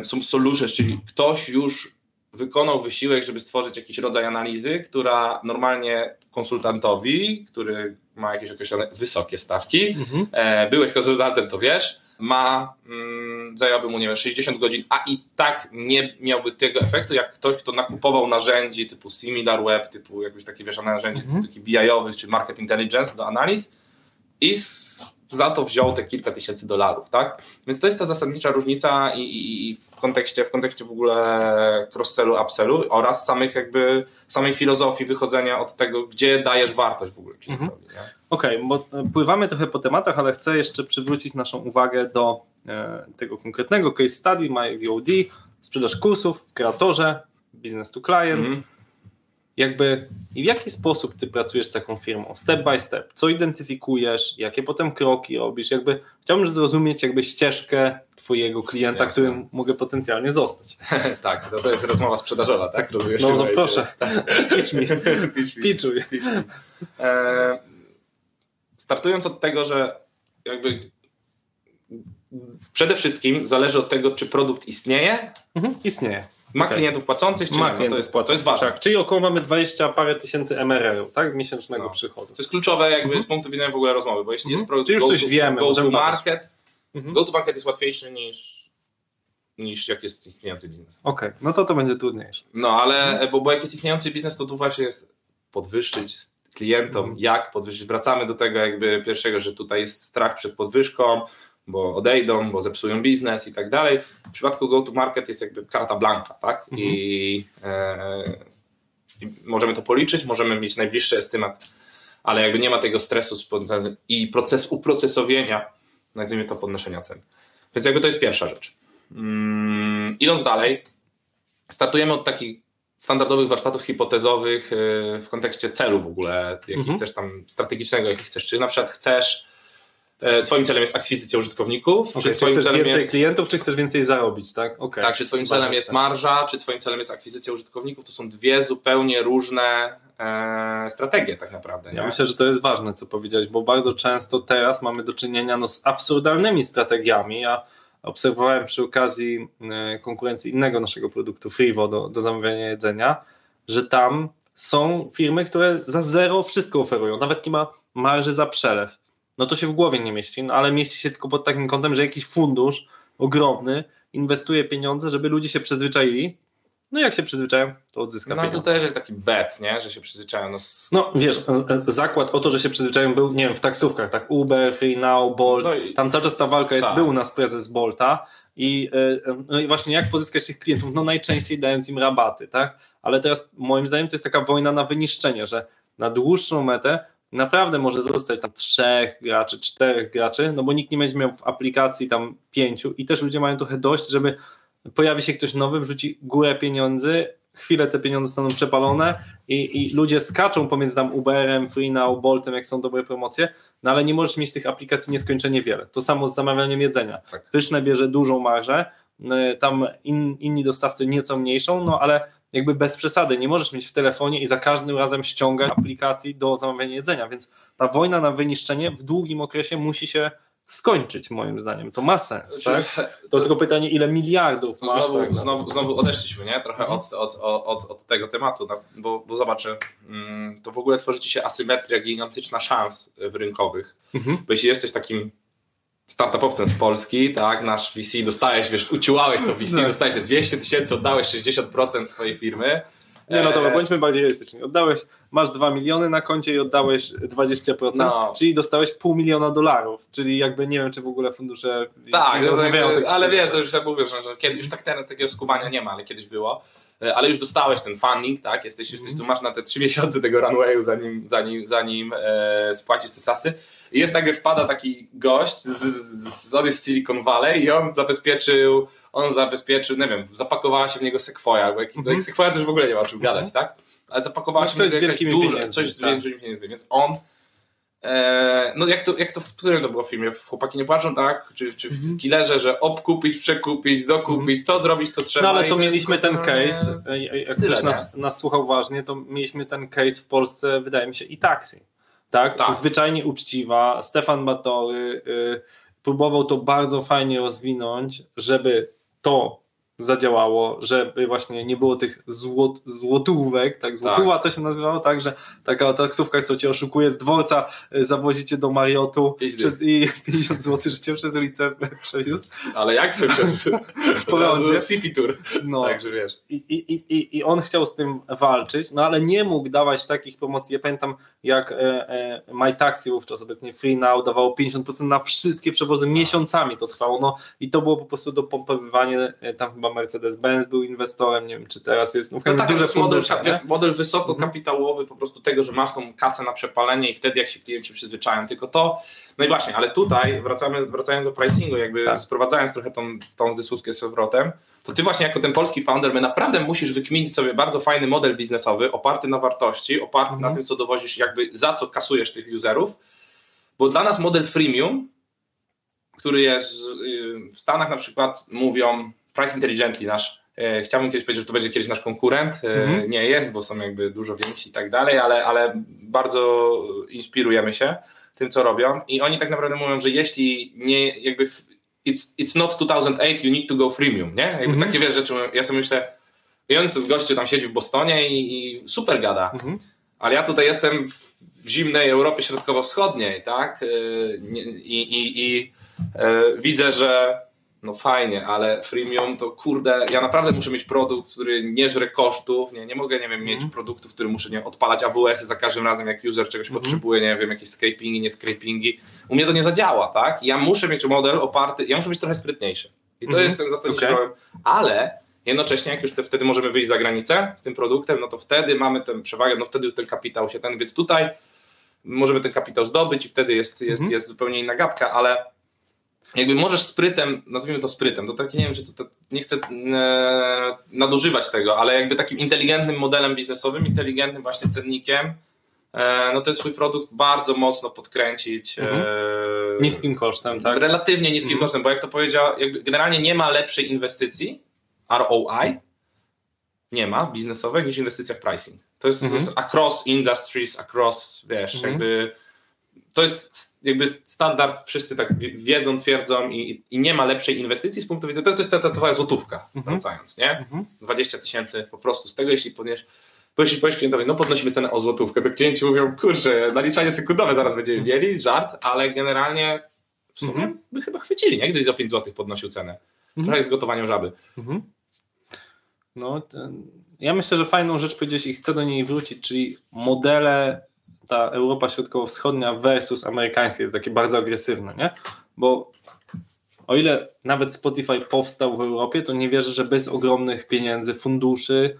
D: są solutions, czyli ktoś już wykonał wysiłek, żeby stworzyć jakiś rodzaj analizy, która normalnie konsultantowi, który ma jakieś określone wysokie stawki,
C: Mhm.
D: e, byłeś konsultantem, to wiesz, ma, mm, zajęłaby mu, nie wiem, 60 godzin, a i tak nie miałby tego efektu, jak ktoś, kto nakupował narzędzi typu SimilarWeb, typu jakieś takie, wiesz, narzędzi
C: Mhm.
D: BI-owych, czy Market Intelligence do analiz i z za to wziął te kilka tysięcy dolarów, tak? Więc to jest ta zasadnicza różnica i, i, i w, kontekście, w kontekście w ogóle cross-sellu, upsellu oraz samych jakby, samej filozofii wychodzenia od tego, gdzie dajesz wartość w ogóle klientowi.
C: Mhm. Okej, okay, bo pływamy trochę po tematach, ale chcę jeszcze przywrócić naszą uwagę do e, tego konkretnego case study, MyVOD, sprzedaż kursów, kreatorze, business to client, mm jakby i w jaki sposób ty pracujesz z taką firmą, step by step, co identyfikujesz, jakie potem kroki robisz, jakby chciałbym zrozumieć jakby ścieżkę twojego klienta, Jasne. którym mogę potencjalnie zostać. [laughs]
D: tak, to, to jest rozmowa sprzedażowa, tak?
C: Rozumiesz, no, no proszę, [laughs] pitch mi, [laughs] pitchuj.
D: E, startując od tego, że jakby przede wszystkim zależy od tego, czy produkt istnieje.
C: Mhm, istnieje
D: ma okay. klientów płacących, czy
C: ma klientów no to, jest, płacących, to jest ważne. Tak, czyli około mamy 20 parę tysięcy MRR-ów, tak? Miesięcznego no. przychodu.
D: To jest kluczowe jakby mm -hmm. z punktu widzenia w ogóle rozmowy, bo jeśli mm -hmm. jest produkt
C: czyli już
D: go
C: coś
D: to,
C: wiemy,
D: go to market, mm -hmm. go to market jest łatwiejszy niż niż jak jest istniejący biznes.
C: Okej, okay. no to to będzie trudniejsze.
D: No ale, mhm. bo, bo jak jest istniejący biznes, to tu właśnie jest podwyższyć klientom, mhm. jak podwyższyć. Wracamy do tego jakby pierwszego, że tutaj jest strach przed podwyżką, bo odejdą, bo zepsują biznes i tak dalej. W przypadku go-to-market jest jakby karta blanka, tak? Mhm. I, e, I, możemy to policzyć, możemy mieć najbliższy estymat, ale jakby nie ma tego stresu i proces uprocesowienia, nazwijmy to podnoszenia cen. Więc jakby to jest pierwsza rzecz. Mm, idąc dalej, startujemy od takich standardowych warsztatów hipotezowych e, w kontekście celu w ogóle, jaki mhm. chcesz tam strategicznego, jaki chcesz. Czy na przykład chcesz twoim celem jest akwizycja użytkowników?
C: Okay, czy twoim chcesz celem więcej jest... klientów, czy chcesz więcej zarobić, tak?
D: Okay. Tak, czy twoim celem jest marża, czy twoim celem jest akwizycja użytkowników? To są dwie zupełnie różne e, strategie tak naprawdę.
C: Nie? Ja myślę, że to jest ważne, co powiedziałeś, bo bardzo często teraz mamy do czynienia no, z absurdalnymi strategiami. Ja obserwowałem przy okazji e, konkurencji innego naszego produktu Freevo do, do zamawiania jedzenia, że tam są firmy, które za zero wszystko oferują, nawet nie ma marży za przelew no to się w głowie nie mieści, no ale mieści się tylko pod takim kątem, że jakiś fundusz ogromny inwestuje pieniądze, żeby ludzie się przyzwyczaili. No jak się przyzwyczają, to odzyska
D: no,
C: pieniądze.
D: No to też jest taki bet, nie? że się przyzwyczają. No,
C: no wiesz, zakład o to, że się przyzwyczają był, nie wiem, w taksówkach, tak Uber, Free Now, Bolt, no i... tam cały czas ta walka jest, tak. był u nas prezes Bolta i, e, no i właśnie jak pozyskać tych klientów? No najczęściej dając im rabaty, tak? Ale teraz moim zdaniem to jest taka wojna na wyniszczenie, że na dłuższą metę naprawdę może zostać tam trzech graczy, czterech graczy, no bo nikt nie będzie miał w aplikacji tam pięciu i też ludzie mają trochę dość, żeby pojawi się ktoś nowy, wrzuci górę pieniędzy, chwilę te pieniądze staną przepalone i, i ludzie skaczą pomiędzy tam Uberem, FreeNow, Boltem, jak są dobre promocje, no ale nie możesz mieć tych aplikacji nieskończenie wiele. To samo z zamawianiem jedzenia. Tak. Pyszne bierze dużą marżę, no, tam in, inni dostawcy nieco mniejszą, no ale jakby bez przesady. Nie możesz mieć w telefonie i za każdym razem ściągać aplikacji do zamawiania jedzenia, więc ta wojna na wyniszczenie w długim okresie musi się skończyć, moim zdaniem. To ma sens, tak? To, to tylko pytanie, ile miliardów masz.
D: Znowu, tak, znowu, znowu odeszliśmy, nie? Trochę mhm. od, od, od, od tego tematu, no, bo, bo zobacz, mm, to w ogóle tworzy ci się asymetria gigantyczna szans w rynkowych. Mhm. Bo jeśli jesteś takim startupowcem z Polski, tak, nasz VC dostałeś, wiesz, uciłałeś to VC, no. dostałeś te 200 tysięcy, oddałeś 60% swojej firmy.
C: Nie no dobra, e, bądźmy bardziej realistyczni. Oddałeś, masz 2 miliony na koncie i oddałeś 20%, no. czyli dostałeś pół miliona dolarów, czyli jakby nie wiem, czy w ogóle fundusze
D: tak, no, jakby, ale wiesz, to już tak mówię, że, że kiedy, już tak teraz takiego skubania nie ma, ale kiedyś było. E, ale już dostałeś ten funding, tak? Jesteś, jesteś tu masz na te trzy miesiące tego runwayu, zanim, zanim, zanim e, spłacisz te sasy. I jest nagle wpada taki gość z, z, z Silicon Valley i on zabezpieczył, on zabezpieczył, nie wiem, zapakowała się w niego Sequoia, bo jak, mm -hmm. Sequoia też w ogóle nie ma o czym gadać, tak? Ale zapakowała no, się w niego jakaś duża, coś z tak. pieniędzmi, więc on no jak to, jak to w którym to było filmie? Chłopaki nie płaczą, tak? Czy, czy w mhm. Killerze, że obkupić, przekupić, dokupić, to zrobić, co trzeba.
C: No ale to mieliśmy ten case, jak ktoś nas, nas słuchał ważnie, to mieliśmy ten case w Polsce, wydaje mi się, i taksi. Tak? tak. Zwyczajnie uczciwa. Stefan Batory y, próbował to bardzo fajnie rozwinąć, żeby to zadziałało, żeby właśnie nie było tych złot, złotówek, tak, złotówa to się nazywało, tak, że taka taksówka, co cię oszukuje z dworca, y, zawozicie do Mariotu przez, i 50 zł, że cię przez ulicę przewiózł.
D: Ale jak przeszedł?
C: Po rondzie.
D: City Tour.
C: No.
D: Także wiesz.
C: I, i, i, I on chciał z tym walczyć, no ale nie mógł dawać takich promocji. Ja pamiętam, jak e, e, My Taxi wówczas obecnie Free Now dawało 50% na wszystkie przewozy miesiącami to trwało. No i to było po prostu dopompowywanie. e, Tam chyba Mercedes-Benz był inwestorem, nie wiem czy teraz jest. No,
D: No tak,
C: duże
D: model,
C: fundusze.
D: model wysokokapitałowy, po prostu tego, że masz tą kasę na przepalenie i wtedy jak się klienci przyzwyczają, tylko to, no i właśnie, ale tutaj wracamy, wracając do pricingu, jakby
C: Tak.
D: sprowadzając trochę tą, tą dyskusję z powrotem, to ty właśnie jako ten polski founder, my naprawdę musisz wykminić sobie bardzo fajny model biznesowy, oparty na wartości, oparty
C: Mhm.
D: na tym, co dowozisz, jakby za co kasujesz tych userów, bo dla nas model freemium, który jest y, w Stanach na przykład mówią price intelligently nasz e, chciałbym kiedyś powiedzieć, że to będzie kiedyś nasz konkurent, e,
C: Mhm.
D: nie jest, bo są jakby dużo więksi i tak dalej, ale, ale bardzo inspirujemy się tym, co robią i oni tak naprawdę mówią, że jeśli nie jakby it's, it's not 2008, you need to go freemium, nie? Jakby
C: Mhm.
D: takie wiesz rzeczy, ja sobie myślę i on gościu tam siedzi w Bostonie i, i super gada,
C: Mhm.
D: ale ja tutaj jestem w, w zimnej Europie Środkowo-Wschodniej, tak? Nie- I, i, i yy, widzę, że no fajnie, ale freemium to kurde, ja naprawdę muszę mieć produkt, który nie żre kosztów, nie, nie mogę, nie wiem, mieć produktów, który muszę nie odpalać AWS-y za każdym razem, jak user czegoś potrzebuje, nie wiem, jakieś scrapingi, nie scrapingi. U mnie to nie zadziała, tak? Ja muszę mieć model oparty, ja muszę być trochę sprytniejszy. I to
C: Mhm.
D: jest ten zasadniczy
C: Okej.
D: problem. Ale jednocześnie, jak już te, wtedy możemy wyjść za granicę z tym produktem, no to wtedy mamy tę przewagę, no wtedy już ten kapitał się ten, więc tutaj możemy ten kapitał zdobyć i wtedy jest, jest,
C: Mhm.
D: jest zupełnie inna gadka, ale jakby możesz sprytem, nazwijmy to sprytem, to taki nie wiem, czy to, to nie chcę e, nadużywać tego, ale jakby takim inteligentnym modelem biznesowym, inteligentnym właśnie cennikiem, e, no to jest swój produkt bardzo mocno podkręcić.
C: Mhm.
D: E,
C: Niskim kosztem, tak?
D: Relatywnie niskim
C: Mhm.
D: kosztem, bo jak to powiedział, jakby generalnie nie ma lepszej inwestycji, ROI, nie ma biznesowej niż inwestycja w pricing. To jest,
C: Mhm.
D: to jest across industries, across, wiesz,
C: Mhm.
D: jakby to jest jakby standard, wszyscy tak wi- wiedzą, twierdzą i, i nie ma lepszej inwestycji z punktu widzenia, to, to jest ta, ta twoja złotówka,
C: Mhm.
D: wracając, nie?
C: Mhm.
D: 20 tysięcy po prostu z tego, jeśli podniesz bo jeśli powiesz klientowi, no podnosimy cenę o złotówkę, to klienci mówią, kurczę, naliczanie sekundowe zaraz będziemy mieli, żart, ale generalnie w sumie
C: Mhm.
D: by chyba chwycili, nie? Gdyś za 5 zł podnosił cenę. Trochę jak z gotowaniem żaby.
C: Mhm. No, ten, ja myślę, że fajną rzecz powiedziałeś i chcę do niej wrócić, czyli modele ta Europa Środkowo-Wschodnia versus amerykańskie, takie bardzo agresywne, nie? Bo o ile nawet Spotify powstał w Europie, to nie wierzę, że bez ogromnych pieniędzy, funduszy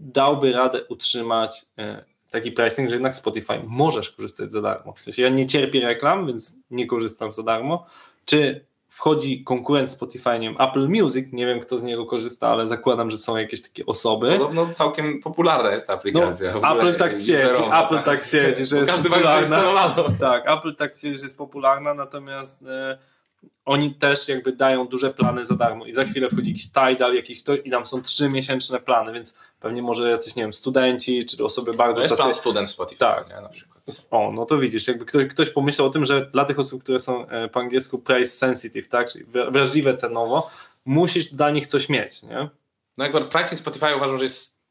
C: dałby radę utrzymać e, taki pricing, że jednak Spotify możesz korzystać za darmo. W sensie ja nie cierpię reklam, więc nie korzystam za darmo. Czy wchodzi konkurent Spotify, nie wiem, Apple Music, nie wiem kto z niego korzysta, ale zakładam, że są jakieś takie osoby.
D: Podobno całkiem popularna jest ta
C: No,
D: aplikacja. ogóle
C: Apple tak twierdzi, Apple tak twierdzi, że jest popularna. Tak, Apple tak twierdzi, że jest popularna, natomiast e, oni też jakby dają duże plany za darmo i za chwilę wchodzi jakiś Tidal, jakiś ktoś i tam są trzy miesięczne plany, więc pewnie może jacyś, nie wiem, studenci, czy osoby bardzo
D: To jest plan
C: tacy...
D: student Spotify,
C: Tak.
D: nie, na przykład.
C: O, no to widzisz, jakby ktoś, ktoś pomyślał o tym, że dla tych osób, które są e, po angielsku price sensitive, tak, czyli wra- wrażliwe cenowo, musisz dla nich coś mieć, nie?
D: No akurat pricing Spotify uważam, że jest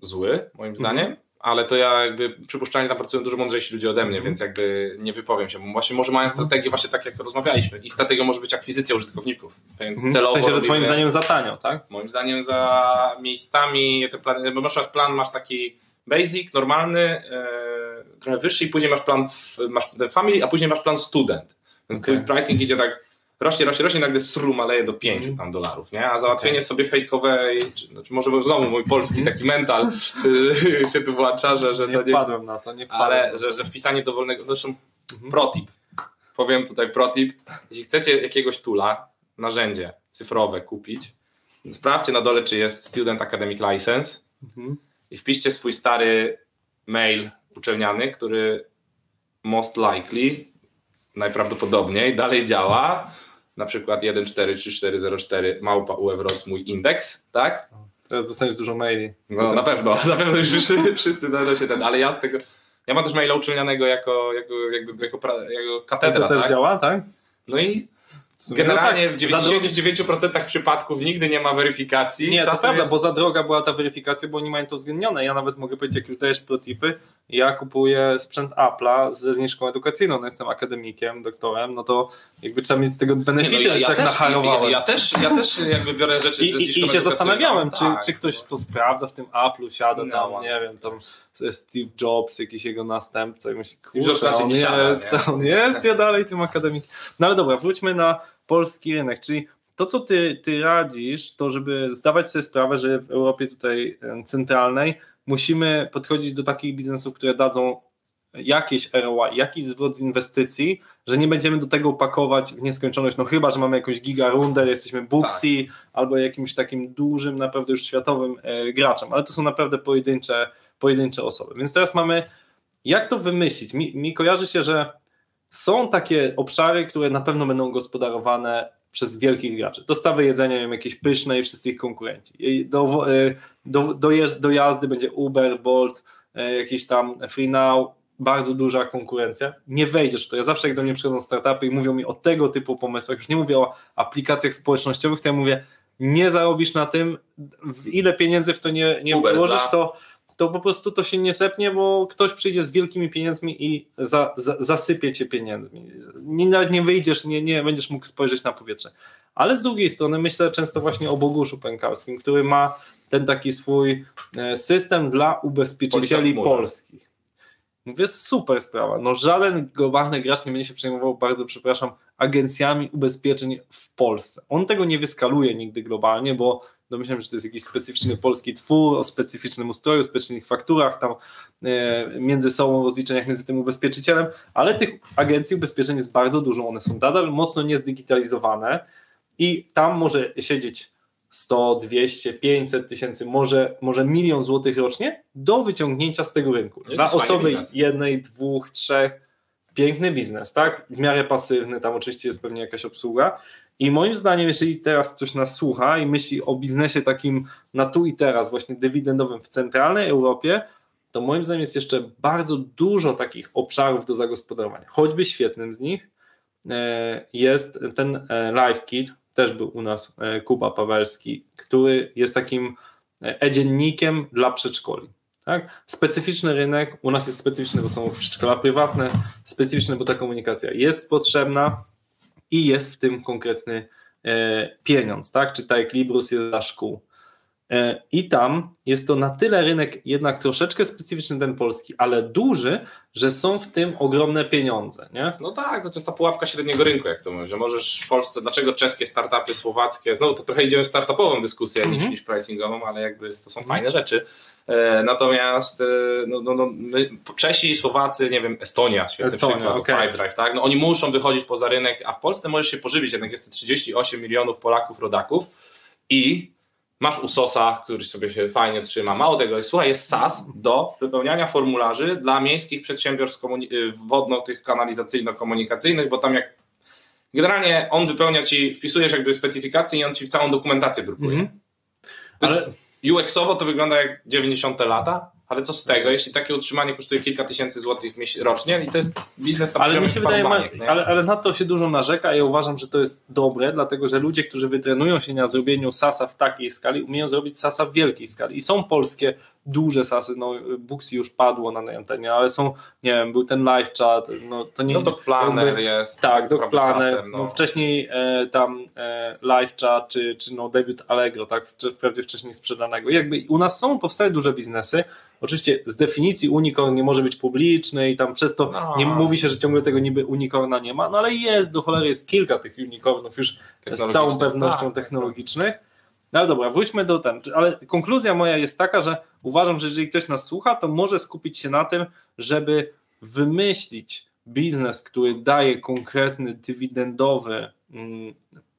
D: zły, moim
C: Mhm.
D: zdaniem, ale to ja jakby przypuszczalnie tam pracują dużo mądrzejsi ludzie ode mnie,
C: Mhm.
D: więc jakby nie wypowiem się. Bo Właśnie może mają strategię właśnie tak, jak rozmawialiśmy. Ich strategią może być akwizycja użytkowników, więc
C: Mhm.
D: celowo
C: W sensie, że twoim zdaniem za tanio, tak?
D: Moim zdaniem za miejscami te plany, bo na przykład plan masz taki basic, normalny, e, trochę wyższy i później masz plan masz family, a później masz plan student. Więc twój pricing idzie tak rośnie, rośnie, rośnie, nagle sru maleje do 5
C: Mhm.
D: tam dolarów, nie? A załatwienie sobie fejkowej, czy, znaczy może znowu mój polski taki mental y, [laughs] się tu włącza, że, że
C: Mhm. Nie
D: to nie,
C: wpadłem na to, nie wpadłem.
D: ale że, że wpisanie dowolnego, zresztą
C: Mhm.
D: protip, powiem tutaj protip, jeśli chcecie jakiegoś tula, narzędzie cyfrowe kupić, sprawdźcie na dole, czy jest Student Academic License
C: Mhm.
D: i wpiszcie swój stary mail uczelniany, który most likely, najprawdopodobniej dalej działa, na przykład 1434404 małpa UEWROS mój indeks, tak?
C: Teraz dostaniesz dużo maili.
D: No na pewno, [laughs] na pewno już wszyscy, wszyscy dadzą się ten, ale ja z tego, ja mam też maila uczelnianego jako, jako, jakby, jako, pra, jako
C: I
D: katedra,
C: to też
D: tak?
C: działa, tak?
D: No i. Generalnie
C: No
D: w
C: tak, drogie-
D: 99% przypadków nigdy nie ma weryfikacji.
C: Nie, to prawda,
D: jest-
C: bo za droga była ta weryfikacja, bo oni mają to uwzględnione. Ja nawet mogę powiedzieć, jak już dajesz protipy, ja kupuję sprzęt Apple'a ze zniżką edukacyjną, no jestem akademikiem, doktorem, no to jakby trzeba mieć z tego
D: Nie,
C: benefity,
D: no ja, ja,
C: tak
D: też, ja,
C: nacharowałem.
D: ja, też, ja też jakby biorę rzeczy
C: I,
D: ze
C: i,
D: zniżką
C: I się
D: edukacyjną.
C: zastanawiałem, czy,
D: Tak.
C: czy ktoś to sprawdza w tym Apple'u, siada
D: No,
C: tam,
D: no.
C: nie wiem, tam Steve Jobs, jakiś jego następca i myśli,
D: Steve Jobs raczej nie
C: jest,
D: nie?
C: on jest, ja dalej tym akademikiem. No ale dobra, wróćmy na polski rynek, czyli to, co ty, ty radzisz, to żeby zdawać sobie sprawę, że w Europie tutaj centralnej musimy podchodzić do takich biznesów, które dadzą jakieś ROI, jakiś zwrot z inwestycji, że nie będziemy do tego pakować w nieskończoność, no chyba, że mamy jakąś gigarundę, jesteśmy Booksy albo jakimś takim dużym, naprawdę już światowym e, graczem, ale to są naprawdę pojedyncze, pojedyncze osoby. Więc teraz mamy, jak to wymyślić? Mi, mi kojarzy się, że są takie obszary, które na pewno będą gospodarowane przez wielkich graczy. Dostawy jedzenia, wiem, jakieś pyszne i wszyscy ich konkurenci. Do, e, do, dojeżdż- do jazdy będzie Uber, Bolt, e, jakiś tam Free Now, bardzo duża konkurencja. Nie wejdziesz w to. Ja zawsze jak do mnie przychodzą startupy i mówią mi o tego typu pomysłach, już nie mówię o aplikacjach społecznościowych, to ja mówię, nie zarobisz na tym, ile pieniędzy w to nie, nie
D: Uber
C: włożysz, to, to po prostu to się nie sepnie, bo ktoś przyjdzie z wielkimi pieniędzmi i za, za, zasypie cię pieniędzmi. Nie, nawet nie wyjdziesz, nie, nie będziesz mógł spojrzeć na powietrze. Ale z drugiej strony myślę często właśnie o Boguszu Pękarskim, który ma ten taki swój e, system dla ubezpieczycieli polskich. Mówię, super sprawa. No żaden globalny gracz nie będzie się przejmował, bardzo przepraszam, agencjami ubezpieczeń w Polsce. On tego nie wyskaluje nigdy globalnie, bo domyślam, że to jest jakiś specyficzny polski twór o specyficznym ustroju, specyficznych fakturach, tam e, między sobą rozliczeniach między tym ubezpieczycielem, ale tych agencji ubezpieczeń jest bardzo dużo. One są nadal mocno niezdigitalizowane i tam może siedzieć 100, 200, 500 tysięcy, może, może milion złotych rocznie do wyciągnięcia z tego rynku.
D: No
C: Dla osoby jednej, dwóch, trzech, piękny biznes, tak? W miarę pasywny, tam oczywiście jest pewnie jakaś obsługa. I moim zdaniem, jeżeli teraz ktoś nas słucha i myśli o biznesie takim na tu i teraz, właśnie dywidendowym w centralnej Europie, to moim zdaniem jest jeszcze bardzo dużo takich obszarów do zagospodarowania. Choćby świetnym z nich e, jest ten e, Live Kit, też był u nas e, Kuba Pawelski, który jest takim e-dziennikiem dla przedszkoli. Tak? Specyficzny rynek, u nas jest specyficzny, bo są przedszkola prywatne, specyficzny, bo ta komunikacja jest potrzebna i jest w tym konkretny e, pieniądz, tak? Czy tak jak Librus jest dla szkół. E, I tam jest to na tyle rynek jednak troszeczkę specyficzny ten polski, ale duży, że są w tym ogromne pieniądze, nie?
D: No tak, to jest ta pułapka średniego rynku, jak to mówię, że możesz w Polsce, dlaczego czeskie startupy, słowackie, znowu to trochę idziemy w startupową dyskusję niż,
C: Mhm.
D: niż pricingową, ale jakby to są fajne rzeczy. E, natomiast e, no, no, no, my, Czesi, Słowacy, nie wiem, Estonia, świetny
C: Estonia,
D: przykład,
C: okej.
D: Pipedrive, tak? No oni muszą wychodzić poza rynek, a w Polsce możesz się pożywić, jednak jest to 38 milionów Polaków, rodaków i masz USOSa, który sobie się fajnie trzyma. Mało tego, słuchaj, jest SAS do wypełniania formularzy dla miejskich przedsiębiorstw y, wodno, tych kanalizacyjno-komunikacyjnych, bo tam jak generalnie on wypełnia ci, wpisujesz jakby specyfikację i on ci całą dokumentację drukuje.
C: Mhm.
D: To
C: Ale-
D: UX-owo to wygląda jak 90 lata, ale co z tego, jeśli takie utrzymanie kosztuje kilka tysięcy złotych rocznie i to jest biznes na
C: Ale mi się wydaje,
D: baniek,
C: ma, ale, ale na to się dużo narzeka. Ja uważam, że to jest dobre, dlatego że ludzie, którzy wytrenują się na zrobieniu SASA w takiej skali, umieją zrobić SASA w wielkiej skali. I są polskie duże SASy, no Booksy już padło na antenie, ale są, nie wiem, był ten live chat, no to nie...
D: No Doc Planner
C: jakby-
D: jest.
C: Tak, Doc Planner,
D: sasem,
C: no. wcześniej e, tam e, live chat, czy, czy no debiut Allegro, tak, wprawdzie wcześniej sprzedanego. Jakby u nas są, powstały duże biznesy, oczywiście z definicji unicorn nie może być publiczny i tam przez to
D: No.
C: nie mówi się, że ciągle tego niby unicorna nie ma, no ale jest, do cholery jest kilka tych unicornów już z całą pewnością
D: tak, tak,
C: technologicznych. No ale dobra, wróćmy do ten. Ale konkluzja moja jest taka, że uważam, że jeżeli ktoś nas słucha, to może skupić się na tym, żeby wymyślić biznes, który daje konkretny dywidendowy mm,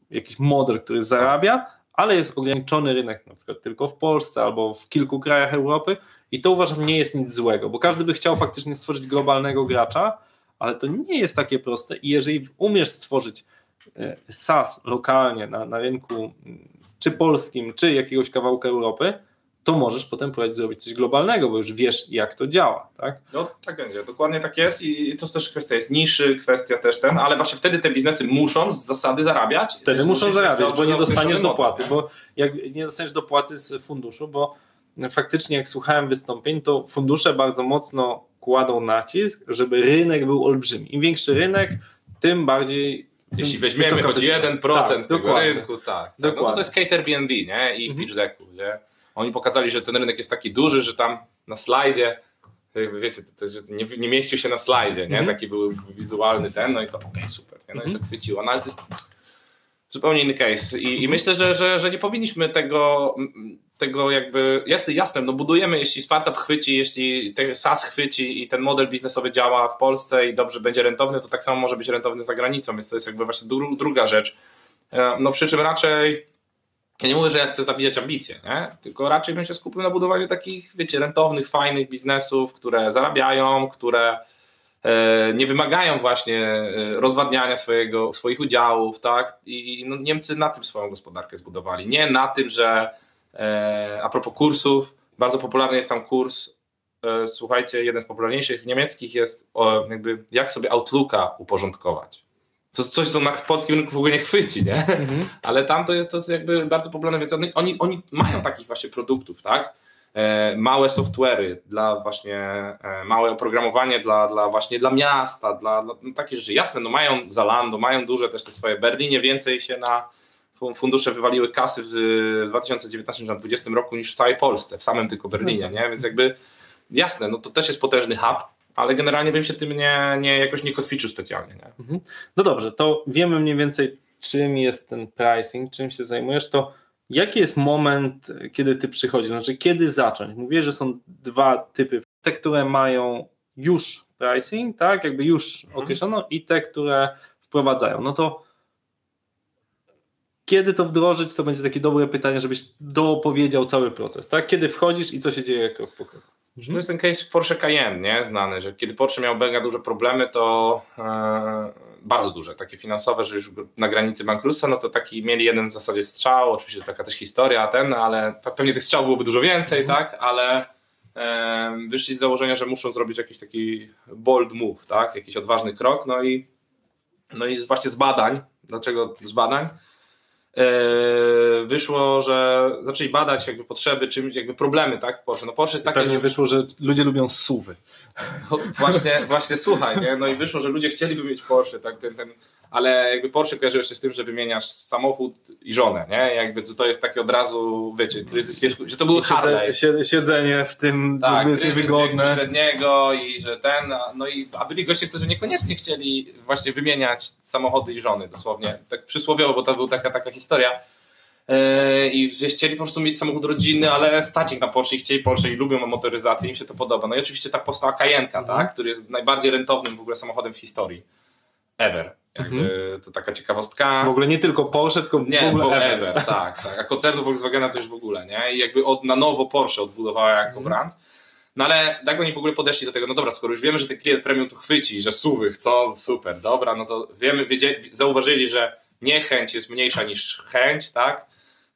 C: jakiś model, który zarabia, ale jest ograniczony rynek, na przykład tylko w Polsce albo w kilku krajach Europy i to uważam nie jest nic złego, bo każdy by chciał faktycznie stworzyć globalnego gracza, ale to nie jest takie proste i jeżeli umiesz stworzyć e, SaaS lokalnie na, na rynku mm, czy polskim, czy jakiegoś kawałka Europy, to możesz potem próbować zrobić coś globalnego, bo już wiesz, jak to działa, tak?
D: No tak będzie, dokładnie tak jest i to też kwestia jest niszy, kwestia też ten, ale właśnie wtedy te biznesy muszą z zasady zarabiać.
C: Wtedy muszą zarabiać, bo nie dostaniesz dopłaty, bo jak nie dostaniesz dopłaty z funduszu, bo faktycznie jak słuchałem wystąpień, to fundusze bardzo mocno kładą nacisk, żeby rynek był olbrzymi. Im większy rynek, tym bardziej
D: Jeśli weźmiemy choć
C: wycena.
D: 1%
C: Tak,
D: tego
C: dokładnie.
D: rynku, tak. tak. No to, to jest case Airbnb, nie? I ich
C: Mhm.
D: pitch decku, nie? Oni pokazali, że ten rynek jest taki duży, że tam na slajdzie, jakby wiecie, to, to, że nie, nie mieścił się na slajdzie, nie?
C: Mhm.
D: Taki był wizualny ten, no i to okej, super, nie? No i
C: Mhm.
D: to chwyciło. No ale to jest zupełnie inny case i, i myślę, że, że, że nie powinniśmy tego, tego jakby, jasne, jasne, no budujemy, jeśli startup chwyci, jeśli SaaS chwyci i ten model biznesowy działa w Polsce i dobrze będzie rentowny, to tak samo może być rentowny za granicą, więc to jest jakby właśnie dru, druga rzecz. E, No przy czym raczej, ja nie mówię, że ja chcę zabijać ambicje, nie? tylko raczej bym się skupił na budowaniu takich, wiecie, rentownych, fajnych biznesów, które zarabiają, które e, nie wymagają właśnie e, rozwadniania swojego, swoich udziałów, tak? I no, Niemcy na tym swoją gospodarkę zbudowali. Nie na tym, że a propos kursów, bardzo popularny jest tam kurs, e, słuchajcie, jeden z popularniejszych niemieckich jest o, jakby jak sobie Outlooka uporządkować. To coś, co na w polskim rynku w ogóle nie chwyci, nie?
C: Mhm. [laughs]
D: Ale tam to jest, to jest jakby bardzo popularne, więc oni, oni, mają takich właśnie produktów, tak? E, małe software'y dla właśnie, e, małe oprogramowanie dla, dla właśnie dla miasta, dla, dla no, takie rzeczy. Jasne, no mają Zalando, mają duże też te swoje. Berlinie więcej się na fundusze wywaliły kasy w 2019-2020 roku niż w całej Polsce, w samym tylko Berlinie, nie? Więc jakby jasne, no to też jest potężny hub, ale generalnie bym się tym nie, nie jakoś nie kotwiczył specjalnie, nie?
C: No dobrze, to wiemy mniej więcej, czym jest ten pricing, czym się zajmujesz, to jaki jest moment, kiedy ty przychodzisz? Znaczy, kiedy zacząć? Mówię, że są dwa typy. Te, które mają już pricing, tak, jakby już
D: Mhm.
C: określono i te, które wprowadzają. No to kiedy to wdrożyć, to będzie takie dobre pytanie, żebyś doopowiedział cały proces, tak? Kiedy wchodzisz i co się dzieje krok po kroku?
D: To jest ten case Porsche Cayenne, nie? Znany, że kiedy Porsche miał mega duże problemy, to e, bardzo duże, takie finansowe, że już na granicy bankructwa, no to taki mieli jeden w zasadzie strzał, oczywiście taka też historia, ten, ale pe- pewnie tych strzałów byłoby dużo więcej, tak? Ale e, wyszli z założenia, że muszą zrobić jakiś taki bold move, tak? Jakiś odważny krok, no i, no i właśnie z badań, dlaczego z badań? E, wyszło, że zaczęli badać jakby potrzeby, czym jakby problemy, tak, w Porsche. No Porsche jest takie,
C: Pewnie
D: że
C: wyszło, że ludzie lubią suwy.
D: no, właśnie, właśnie słuchaj, nie? No i wyszło, że ludzie chcieliby mieć Porsche, tak, ten, ten, ale jakby Porsche kojarzyło się z tym, że wymieniasz samochód i żonę, nie? Jakby to jest takie od razu, wiecie, kryzys wieku, że to był Harley.
C: Siedzenie, siedzenie w tym
D: Tak,
C: jest niewygodne.
D: średniego i że ten, no i a byli goście, którzy niekoniecznie chcieli właśnie wymieniać samochody i żony, dosłownie, tak przysłowiowo, bo to była taka, taka historia. Yy, I że chcieli po prostu mieć samochód rodzinny, ale stać ich na Porsche i chcieli Porsche i lubią motoryzację, im się to podoba. No i oczywiście tak powstała Cayenne'ka,
C: Mhm.
D: tak? który jest najbardziej rentownym w ogóle samochodem w historii. Ever. Jakby to taka ciekawostka.
C: Mhm. W ogóle nie tylko Porsche, tylko
D: Nie,
C: w ogóle
D: w
C: ever.
D: ever. tak, tak. A koncernu Volkswagena to już w ogóle, nie? I jakby od, na nowo Porsche odbudowała jako
C: Mhm.
D: brand. No ale tak oni w ogóle podeszli do tego, no dobra, skoro już wiemy, że ten klient premium to chwyci, że suwy chcą, super, dobra, no to wiemy, wiedzieli, zauważyli, że niechęć jest mniejsza niż chęć, tak?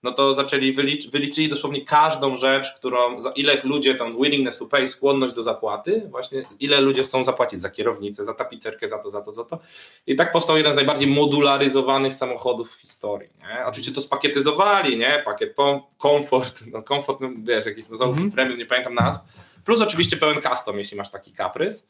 D: No to zaczęli, wylicz, wyliczyli dosłownie każdą rzecz, którą, za ile ludzie tam willingness to pay, skłonność do zapłaty, właśnie ile ludzie chcą zapłacić za kierownicę, za tapicerkę, za to, za to, za to. I tak powstał jeden z najbardziej modularyzowanych samochodów w historii. Nie? Oczywiście to spakietyzowali, nie? Pakiet komfort, no komfort, no, wiesz, jakiś, no załóżmy premium, nie pamiętam nazw. Plus oczywiście pełen custom, jeśli masz taki kaprys.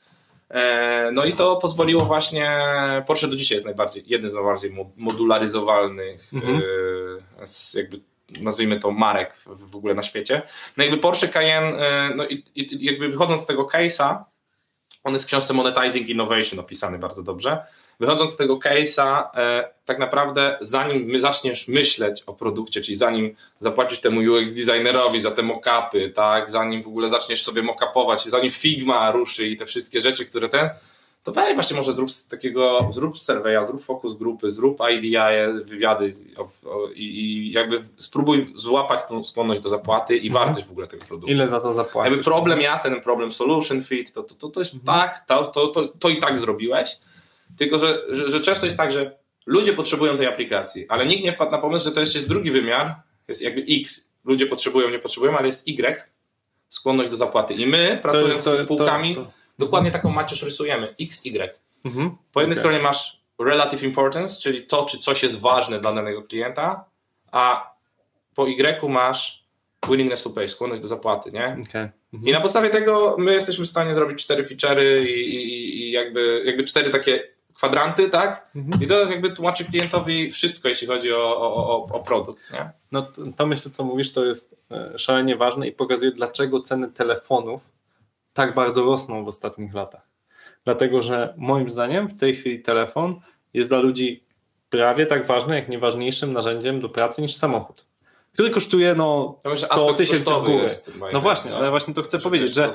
D: E, No i to pozwoliło właśnie, Porsche do dzisiaj jest najbardziej, jeden z najbardziej mo- modularyzowalnych
C: Mhm.
D: e, jakby nazwijmy to marek w, w ogóle na świecie. No jakby Porsche Cayenne, e, no i, i jakby wychodząc z tego case'a, on jest w książce Monetizing Innovation opisany bardzo dobrze. Wychodząc z tego case'a, e, tak naprawdę zanim my zaczniesz myśleć o produkcie, czyli zanim zapłacisz temu UX designerowi za te mock-upy, tak, zanim w ogóle zaczniesz sobie mock-upować, zanim Figma ruszy i te wszystkie rzeczy, które ten, to weź właśnie może zrób takiego, zrób surveya, zrób fokus grupy, zrób IDI, wywiady i jakby spróbuj złapać tą skłonność do zapłaty i
C: Mhm.
D: wartość w ogóle tego produktu.
C: Ile za to zapłacisz?
D: Jakby problem jasny, ten problem solution fit, to, to, to, to jest
C: Mhm.
D: tak, to, to, to, to i tak zrobiłeś, tylko że, że, że często jest tak, że ludzie potrzebują tej aplikacji, ale nikt nie wpadł na pomysł, że to jeszcze jest drugi wymiar, jest jakby X, ludzie potrzebują, nie potrzebują, ale jest Y, skłonność do zapłaty. I my, pracując
C: to-
D: z spółkami,
C: to- to-
D: dokładnie taką macierz rysujemy. X, Y.
C: Mhm.
D: Po jednej
C: Okej.
D: stronie masz relative importance, czyli to, czy coś jest ważne dla danego klienta, a po Y masz willingness to pay, skłonność do zapłaty, nie?
C: Okej.
D: I na podstawie tego my jesteśmy w stanie zrobić cztery feature'y i, i, i jakby, jakby cztery takie kwadranty, tak?
C: Mhm.
D: I to jakby tłumaczy klientowi wszystko, jeśli chodzi o, o, o, produkt, nie?
C: No to, to myślę, co mówisz, to jest e, szalenie ważne i pokazuje, dlaczego ceny telefonów tak bardzo rosną w ostatnich latach. Dlatego, że moim zdaniem w tej chwili telefon jest dla ludzi prawie tak ważny, jak nieważniejszym narzędziem do pracy niż samochód, który kosztuje no
D: To myślę,
C: 100
D: aspekt
C: tysięcy w górę. No właśnie,
D: nie?
C: ale właśnie to chcę powiedzieć, że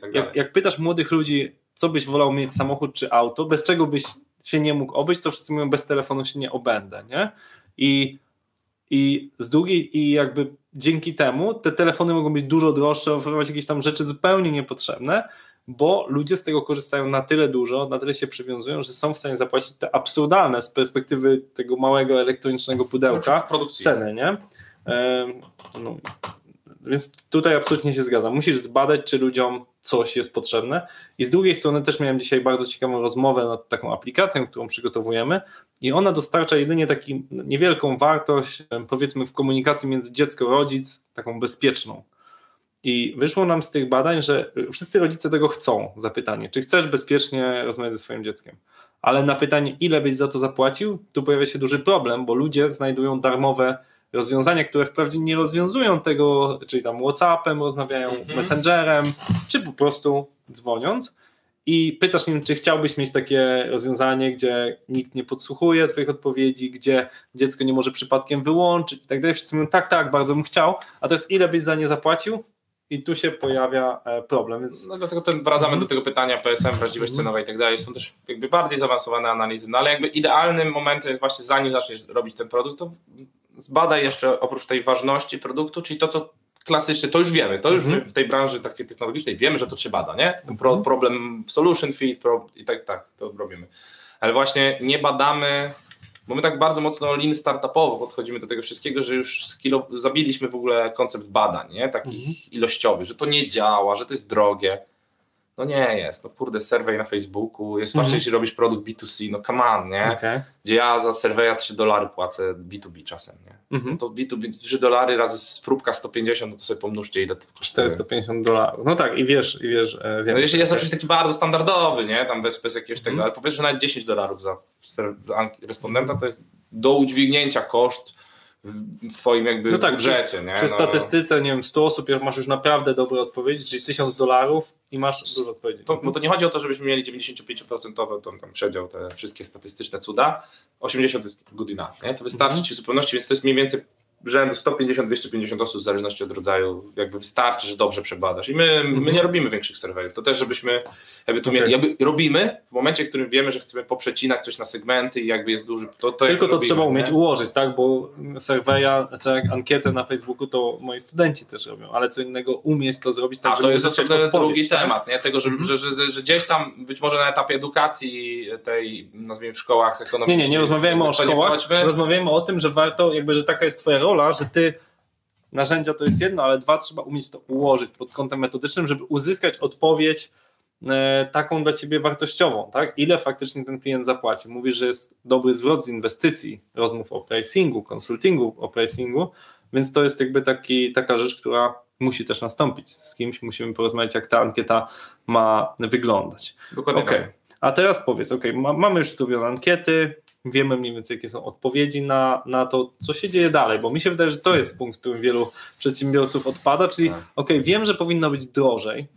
D: tak
C: jak, jak pytasz młodych ludzi, co byś wolał mieć samochód czy auto, bez czego byś się nie mógł obyć, to wszyscy mówią, bez telefonu się nie obędę, nie? I, i z drugiej, i jakby dzięki temu te telefony mogą być dużo droższe, oferować jakieś tam rzeczy zupełnie niepotrzebne, bo ludzie z tego korzystają na tyle dużo, na tyle się przywiązują, że są w stanie zapłacić te absurdalne z perspektywy tego małego elektronicznego pudełka
D: produkcji.
C: ceny, nie? No, więc tutaj absolutnie się zgadzam. Musisz zbadać, czy ludziom coś jest potrzebne. I z drugiej strony też miałem dzisiaj bardzo ciekawą rozmowę nad taką aplikacją, którą przygotowujemy i ona dostarcza jedynie taką niewielką wartość, powiedzmy w komunikacji między dziecko rodzic, taką bezpieczną. I wyszło nam z tych badań, że wszyscy rodzice tego chcą. Zapytanie, czy chcesz bezpiecznie rozmawiać ze swoim dzieckiem? Ale na pytanie, ile byś za to zapłacił, tu pojawia się duży problem, bo ludzie znajdują darmowe rozwiązania, które wprawdzie nie rozwiązują tego, czyli tam WhatsAppem rozmawiają,
D: Mhm.
C: Messengerem, czy po prostu dzwoniąc. I pytasz im, czy chciałbyś mieć takie rozwiązanie, gdzie nikt nie podsłuchuje Twoich odpowiedzi, gdzie dziecko nie może przypadkiem wyłączyć i tak dalej. Wszyscy mówią, tak, tak, bardzo bym chciał, a to jest ile byś za nie zapłacił? I tu się pojawia e, problem. Więc
D: No dlatego ten, wracamy
C: Mhm.
D: do tego pytania PSM, wrażliwość
C: Mhm.
D: cenowa i tak dalej. Są też jakby bardziej zaawansowane analizy, no ale jakby idealnym momentem jest właśnie zanim zaczniesz robić ten produkt, to zbadaj jeszcze oprócz tej ważności produktu, czyli to, co klasycznie, to już wiemy, to już my w tej branży takiej technologicznej wiemy, że to się bada, nie? Pro,
C: Mhm.
D: problem solution fit pro, i tak, tak, to robimy. Ale właśnie nie badamy, bo my tak bardzo mocno lean startupowo podchodzimy do tego wszystkiego, że już skilo, zabiliśmy w ogóle koncept badań, nie? Takich
C: Mhm.
D: ilościowych, że to nie działa, że to jest drogie. No nie jest, no kurde, survey na Facebooku, jest
C: Mhm.
D: jeśli robisz produkt B2C, no come on, nie?
C: Okej.
D: Gdzie ja za surveya 3 dolary płacę B2B czasem, nie?
C: Mhm.
D: No to B2B 3 dolary razy z próbka 150, no to sobie pomnóżcie ile to kosztuje.
C: 450 dolarów. No tak, i wiesz, i wiesz, e, wiem.
D: No jeśli jest oczywiście taki bardzo standardowy, nie? Tam bez, bez jakiegoś tego,
C: Mhm.
D: ale powiedzmy, że nawet 10 dolarów za respondenta to jest do udźwignięcia koszt w, twoim jakby
C: No tak,
D: budżecie, nie?
C: Przy
D: no,
C: statystyce, nie wiem, 100 osób, masz już naprawdę dobre odpowiedzi, czyli 1000 dolarów i masz dużo odpowiedzi.
D: To, bo to nie chodzi o to, żebyśmy mieli 95% to tam przedział, te wszystkie statystyczne cuda. 80 to jest good enough, nie? To wystarczy
C: Mhm.
D: ci w zupełności, więc to jest mniej więcej rzędu 150-250 osób w zależności od rodzaju, jakby wystarczy, że dobrze przebadasz. I my, my
C: Mhm.
D: nie robimy większych surveyów. To też, żebyśmy jakby tu
C: Okej.
D: mieli, jakby robimy w momencie, w którym wiemy, że chcemy poprzecinać coś na segmenty i jakby jest duży, to, to
C: Tylko to
D: robimy,
C: trzeba
D: nie?
C: umieć ułożyć, tak? Bo surveya, jak ankietę na Facebooku to moi studenci też robią, ale co innego umieć to zrobić tak,
D: A to jest osobny drugi
C: tak?
D: temat, nie? Tego, że,
C: Mhm.
D: że, że, że, że gdzieś tam być może na etapie edukacji tej, nazwijmy w szkołach
C: Nie,
D: ekonomicznych.
C: nie, nie rozmawiajmy o
D: nie
C: szkołach, rozmawiajmy o tym, że warto, jakby, że taka jest twoja rola, że ty narzędzia to jest jedno, ale dwa, trzeba umieć to ułożyć pod kątem metodycznym, żeby uzyskać odpowiedź e, taką dla ciebie wartościową, tak? Ile faktycznie ten klient zapłaci. Mówisz, że jest dobry zwrot z inwestycji, rozmów o pricingu, konsultingu o pricingu, więc to jest jakby taki, taka rzecz, która musi też nastąpić. Z kimś musimy porozmawiać, jak ta ankieta ma wyglądać.
D: Dokładnie
C: Okej.
D: tak.
C: A teraz powiedz, ok, ma, mamy już zrobione ankiety, wiemy mniej więcej, jakie są odpowiedzi na, na to, co się dzieje dalej, bo mi się wydaje, że to jest punkt, w którym wielu przedsiębiorców odpada, czyli
D: Tak.
C: ok, wiem, że powinno być drożej.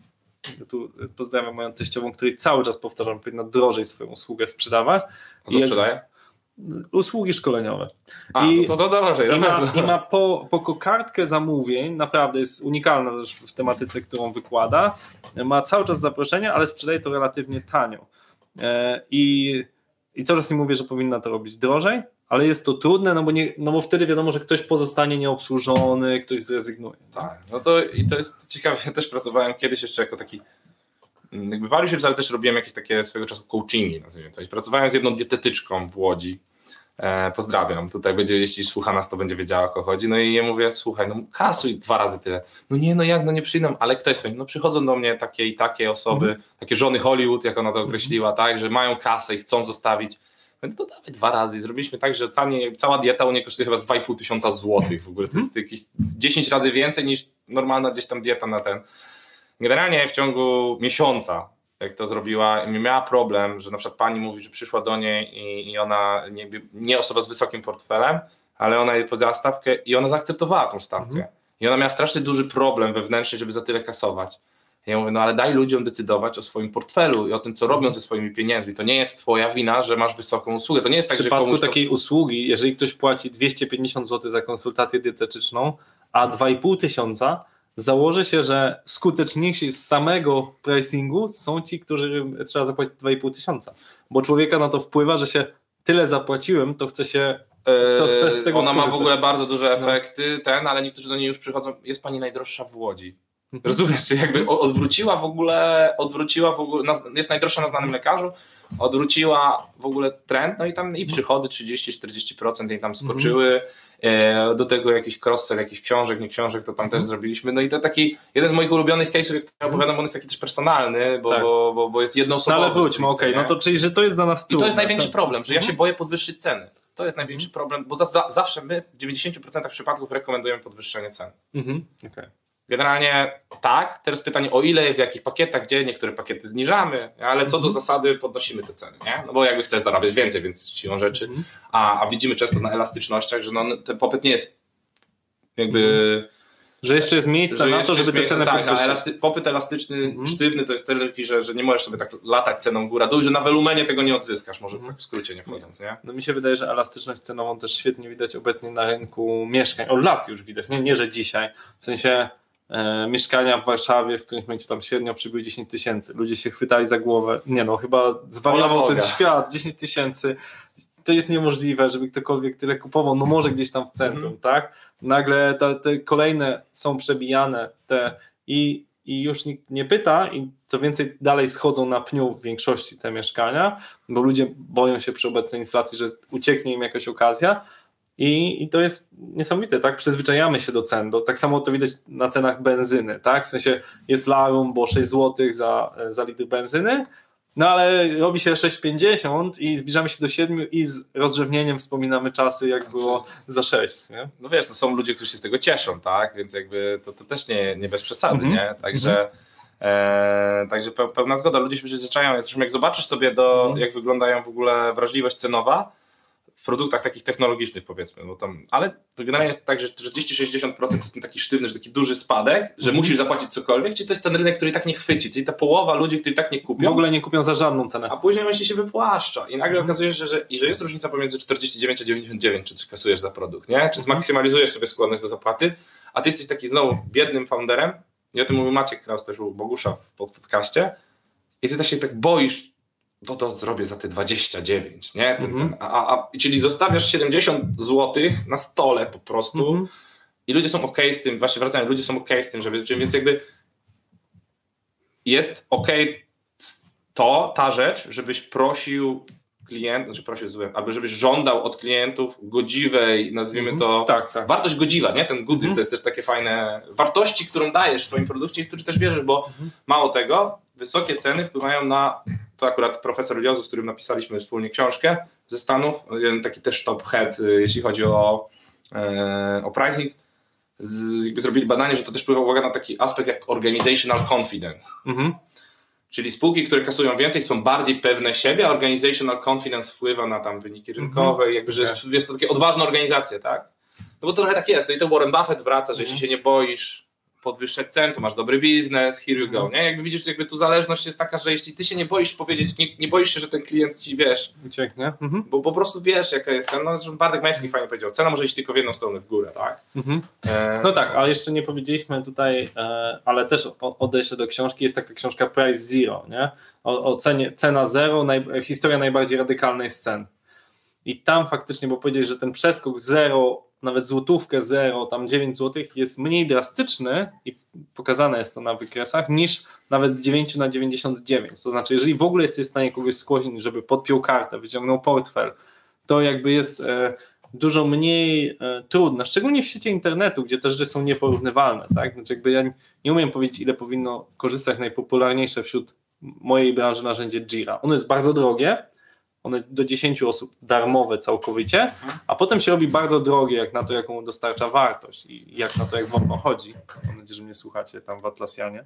C: Tu pozdrawiam moją teściową, której cały czas powtarzam, powinna drożej swoją usługę sprzedawać.
D: A co sprzedaje?
C: Usługi szkoleniowe.
D: A,
C: I-
D: no to, to drożej,
C: I ma, i ma po, po kokardkę zamówień, naprawdę jest unikalna też w tematyce, którą wykłada. Ma cały czas zaproszenia, ale sprzedaje to relatywnie tanio. E, I, I czas nie mówię, że powinna to robić drożej, ale jest to trudne, no bo, nie, no bo wtedy wiadomo, że ktoś pozostanie nieobsłużony, ktoś zrezygnuje.
D: Tak, no to i to jest ciekawe, ja też pracowałem kiedyś jeszcze jako taki mm, jakby valueshapes, ale też robiłem jakieś takie swego czasu coachingi, nazwijmy to. I pracowałem z jedną dietetyczką w Łodzi E, pozdrawiam. Tutaj będzie, jeśli słucha nas, to będzie wiedziała, o co chodzi. No i ja mówię, słuchaj, no kasuj dwa razy tyle. No nie, no jak, no nie przyjdą, ale kto jest No przychodzą do mnie takie i takie osoby,
C: Mhm.
D: takie żony Hollywood, jak ona to określiła, tak, że mają kasę i chcą zostawić. Więc to dawaj dwa razy. Zrobiliśmy tak, że cała, nie, cała dieta u niej kosztuje chyba z 2,5 tysiąca złotych w ogóle. To jest
C: Mhm.
D: jakieś 10 razy więcej niż normalna gdzieś tam dieta na ten. Generalnie w ciągu miesiąca, jak to zrobiła, miała problem, że na przykład pani mówi, że przyszła do niej i, i ona, nie, nie osoba z wysokim portfelem, ale ona jej podjęła stawkę i ona zaakceptowała tą stawkę.
C: Mhm.
D: I ona miała strasznie duży problem wewnętrzny, żeby za tyle kasować. Ja mówię, no ale daj ludziom decydować o swoim portfelu i o tym, co robią ze swoimi pieniędzmi. To nie jest twoja wina, że masz wysoką usługę. To nie jest
C: W
D: tak, że
C: przypadku
D: komuś to-
C: takiej usługi, jeżeli ktoś płaci 250 zł za konsultację dietetyczną, a 2,5 tysiąca, założę się, że skuteczniejsi z samego pricingu są ci, którym trzeba zapłacić 2,5 tysiąca. Bo człowieka na to wpływa, że się tyle zapłaciłem, to chce się To chcę z tego
D: Ona ma w
C: skorzystać.
D: ogóle bardzo duże
C: No.
D: efekty, ten, ale niektórzy do niej już przychodzą. Jest pani najdroższa w Łodzi. Rozumiesz, czy jakby odwróciła w ogóle, odwróciła w ogóle, jest najdroższa na znanym lekarzu, odwróciła w ogóle trend, no i tam i przychody 30-40% jej tam skoczyły, e, do tego jakiś crosser, jakichś książek, nie książek, to tam też zrobiliśmy, no i to taki, jeden z moich ulubionych case'ów, jak to opowiadam, on jest taki też personalny, bo,
C: Tak.
D: bo, bo, bo jest
C: No
D: jednoosobowy.
C: ale wróćmy, okej,
D: nie?
C: no to czyli, że to jest dla nas
D: I to
C: trudne,
D: jest największy
C: tak?
D: problem, że ja
C: Mhm.
D: się boję podwyższyć ceny. To jest największy problem, bo za, zawsze my w 90% przypadków rekomendujemy podwyższenie cen.
C: Mhm. okej.
D: Generalnie tak, teraz pytanie o ile, w jakich pakietach, gdzie niektóre pakiety zniżamy, ale co do
C: Mhm.
D: zasady podnosimy te ceny, nie? No bo jakby chcesz zarabiać więcej, więc siłą rzeczy,
C: Mhm.
D: a, a widzimy często na elastycznościach, że no, ten popyt nie jest jakby...
C: Że jeszcze jest miejsce na to, żeby te
D: miejsce-
C: ceny
D: tak,
C: podwyższyć.
D: elasty, popyt elastyczny,
C: Mhm.
D: sztywny to jest tyle, że, że nie możesz sobie tak latać ceną góra-dół, i że na wolumenie tego nie odzyskasz, może
C: Mhm.
D: tak w skrócie nie wchodząc, nie?
C: No mi się wydaje, że elastyczność cenową też świetnie widać obecnie na rynku mieszkań. Od lat już widać, nie, nie że dzisiaj. W sensie mieszkania w Warszawie, w których będzie tam średnio przybył 10 tysięcy. Ludzie się chwytali za głowę. Nie no, chyba zwariował ten świat. 10 tysięcy. To jest niemożliwe, żeby ktokolwiek tyle kupował. No może gdzieś tam w centrum,
D: Mhm.
C: tak? Nagle te, te kolejne są przebijane te i, i już nikt nie pyta i co więcej dalej schodzą na pniu w większości te mieszkania, bo ludzie boją się przy obecnej inflacji, że ucieknie im jakaś okazja i, i to jest niesamowite, tak? Przyzwyczajamy się do cen. Do, tak samo to widać na cenach benzyny, tak? W sensie jest larum, bo 6 zł za, za litr benzyny, no ale robi się 6,50 i zbliżamy się do 7 i z rozrzewnieniem wspominamy czasy, jak było za 6, nie?
D: no wiesz, to są ludzie, którzy się z tego cieszą, tak? Więc jakby to, to też nie, nie bez przesady,
C: Mhm.
D: nie? Także, e, także pe, pełna zgoda. Ludzie się przyzwyczajają. Zresztą jak zobaczysz sobie do,
C: Mhm.
D: jak wyglądają w ogóle wrażliwość cenowa w produktach takich technologicznych powiedzmy, bo tam, ale to generalnie jest tak, że 40-60% to jest ten taki sztywny, że taki duży spadek, że
C: Mhm.
D: musisz zapłacić cokolwiek, czyli to jest ten rynek, który i tak nie chwyci, czyli ta połowa ludzi, którzy i tak nie
C: W
D: kupią,
C: ogóle nie kupią za żadną cenę.
D: a później właśnie się wypłaszcza i nagle
C: Mhm.
D: okazuje się, że, i że jest różnica pomiędzy 49 a 99, czy coś kasujesz za produkt, nie?
C: Mhm.
D: Czy zmaksymalizujesz sobie skłonność do zapłaty, a ty jesteś taki znowu biednym founderem i o tym mówił Maciek Kraus też u Bogusza w podcaście i ty też się tak boisz, to to zrobię za te 29, nie? Ten,
C: Mhm.
D: ten, a, a, czyli zostawiasz 70 zł na stole po prostu
C: Mhm.
D: i ludzie są ok z tym, właśnie wracają, ludzie są ok z tym, żeby, więc jakby jest ok to, ta rzecz, żebyś prosił klient, znaczy prosił złe, albo żebyś żądał od klientów godziwej, nazwijmy
C: Mhm.
D: to,
C: Tak, tak.
D: wartość godziwa, nie? Ten goodwill
C: Mhm.
D: to jest też takie fajne wartości, którą dajesz w swoim produkcie i w który też wierzysz, bo
C: Mhm.
D: mało tego, wysokie ceny wpływają na, to akurat profesor Jozu, z którym napisaliśmy wspólnie książkę ze Stanów, jeden taki też top head, y, jeśli chodzi o, e, o pricing, z, jakby zrobili badanie, że to też wpływa uwaga na taki aspekt jak organizational confidence.
C: Mhm.
D: Czyli spółki, które kasują więcej, są bardziej pewne siebie, a organizational confidence wpływa na tam wyniki rynkowe, i jakby, że jest, jest to takie odważne organizacje, tak? No bo to trochę tak jest. No i to Warren Buffett wraca, że jeśli się nie boisz podwyższać cen, to masz dobry biznes, here you go, nie? Jakby widzisz, jakby tu zależność jest taka, że jeśli ty się nie boisz powiedzieć, nie, nie boisz się, że ten klient ci, wiesz,
C: Ucieknie. Mhm.
D: bo po prostu wiesz, jaka jest ten, no zresztą Bartek Majski fajnie powiedział, cena może iść tylko w jedną stronę, w górę, tak?
C: Mhm.
D: E,
C: No tak, ale jeszcze nie powiedzieliśmy tutaj, e, ale też odejście do książki, jest taka książka Price Zero, nie? O, o cenie, cena zero, naj, historia najbardziej radykalnej scen. I tam faktycznie, bo powiedzieć, że ten przeskok zero, nawet złotówkę zero, tam 9 złotych jest mniej drastyczny i pokazane jest to na wykresach, niż nawet z 9 na 99. To znaczy, jeżeli w ogóle jesteś w stanie kogoś skłonić, żeby podpiął kartę, wyciągnął portfel, to jakby jest e, dużo mniej e, trudne, szczególnie w świecie internetu, gdzie te rzeczy są nieporównywalne. Tak? Znaczy jakby ja nie umiem powiedzieć, ile powinno korzystać najpopularniejsze wśród mojej branży narzędzie Jira. Ono jest bardzo drogie, jest do 10 osób darmowe całkowicie, a potem się robi bardzo drogie, jak na to, jaką dostarcza wartość i jak na to, jak wolno chodzi. Mam nadzieję, że mnie słuchacie tam w Atlasjanie.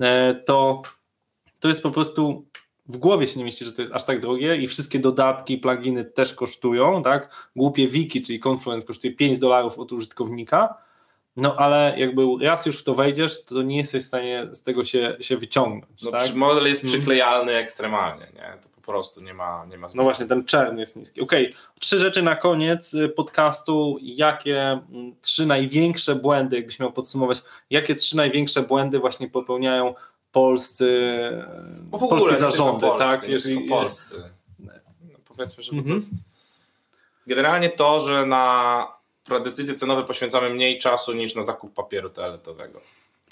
C: E, to, to jest po prostu w głowie się nie mieści, że to jest aż tak drogie i wszystkie dodatki, pluginy też kosztują, tak? Głupie wiki, czyli Confluence kosztuje 5 dolarów od użytkownika, no ale jakby raz już w to wejdziesz, to nie jesteś w stanie z tego się, się wyciągnąć.
D: No,
C: tak?
D: Model jest przyklejalny ekstremalnie, nie? To prostu nie ma, nie ma
C: No właśnie, ten czern jest niski. Okej, okay. trzy rzeczy na koniec y, podcastu. Jakie mm, trzy największe błędy, jakbyś miał podsumować, jakie trzy największe błędy właśnie popełniają polscy,
D: Bo w ogóle,
C: polskie zarządy, tak? Jeżeli,
D: polscy. No, powiedzmy, że
C: Mhm.
D: to jest generalnie to, że na decyzje cenowe poświęcamy mniej czasu niż na zakup papieru toaletowego.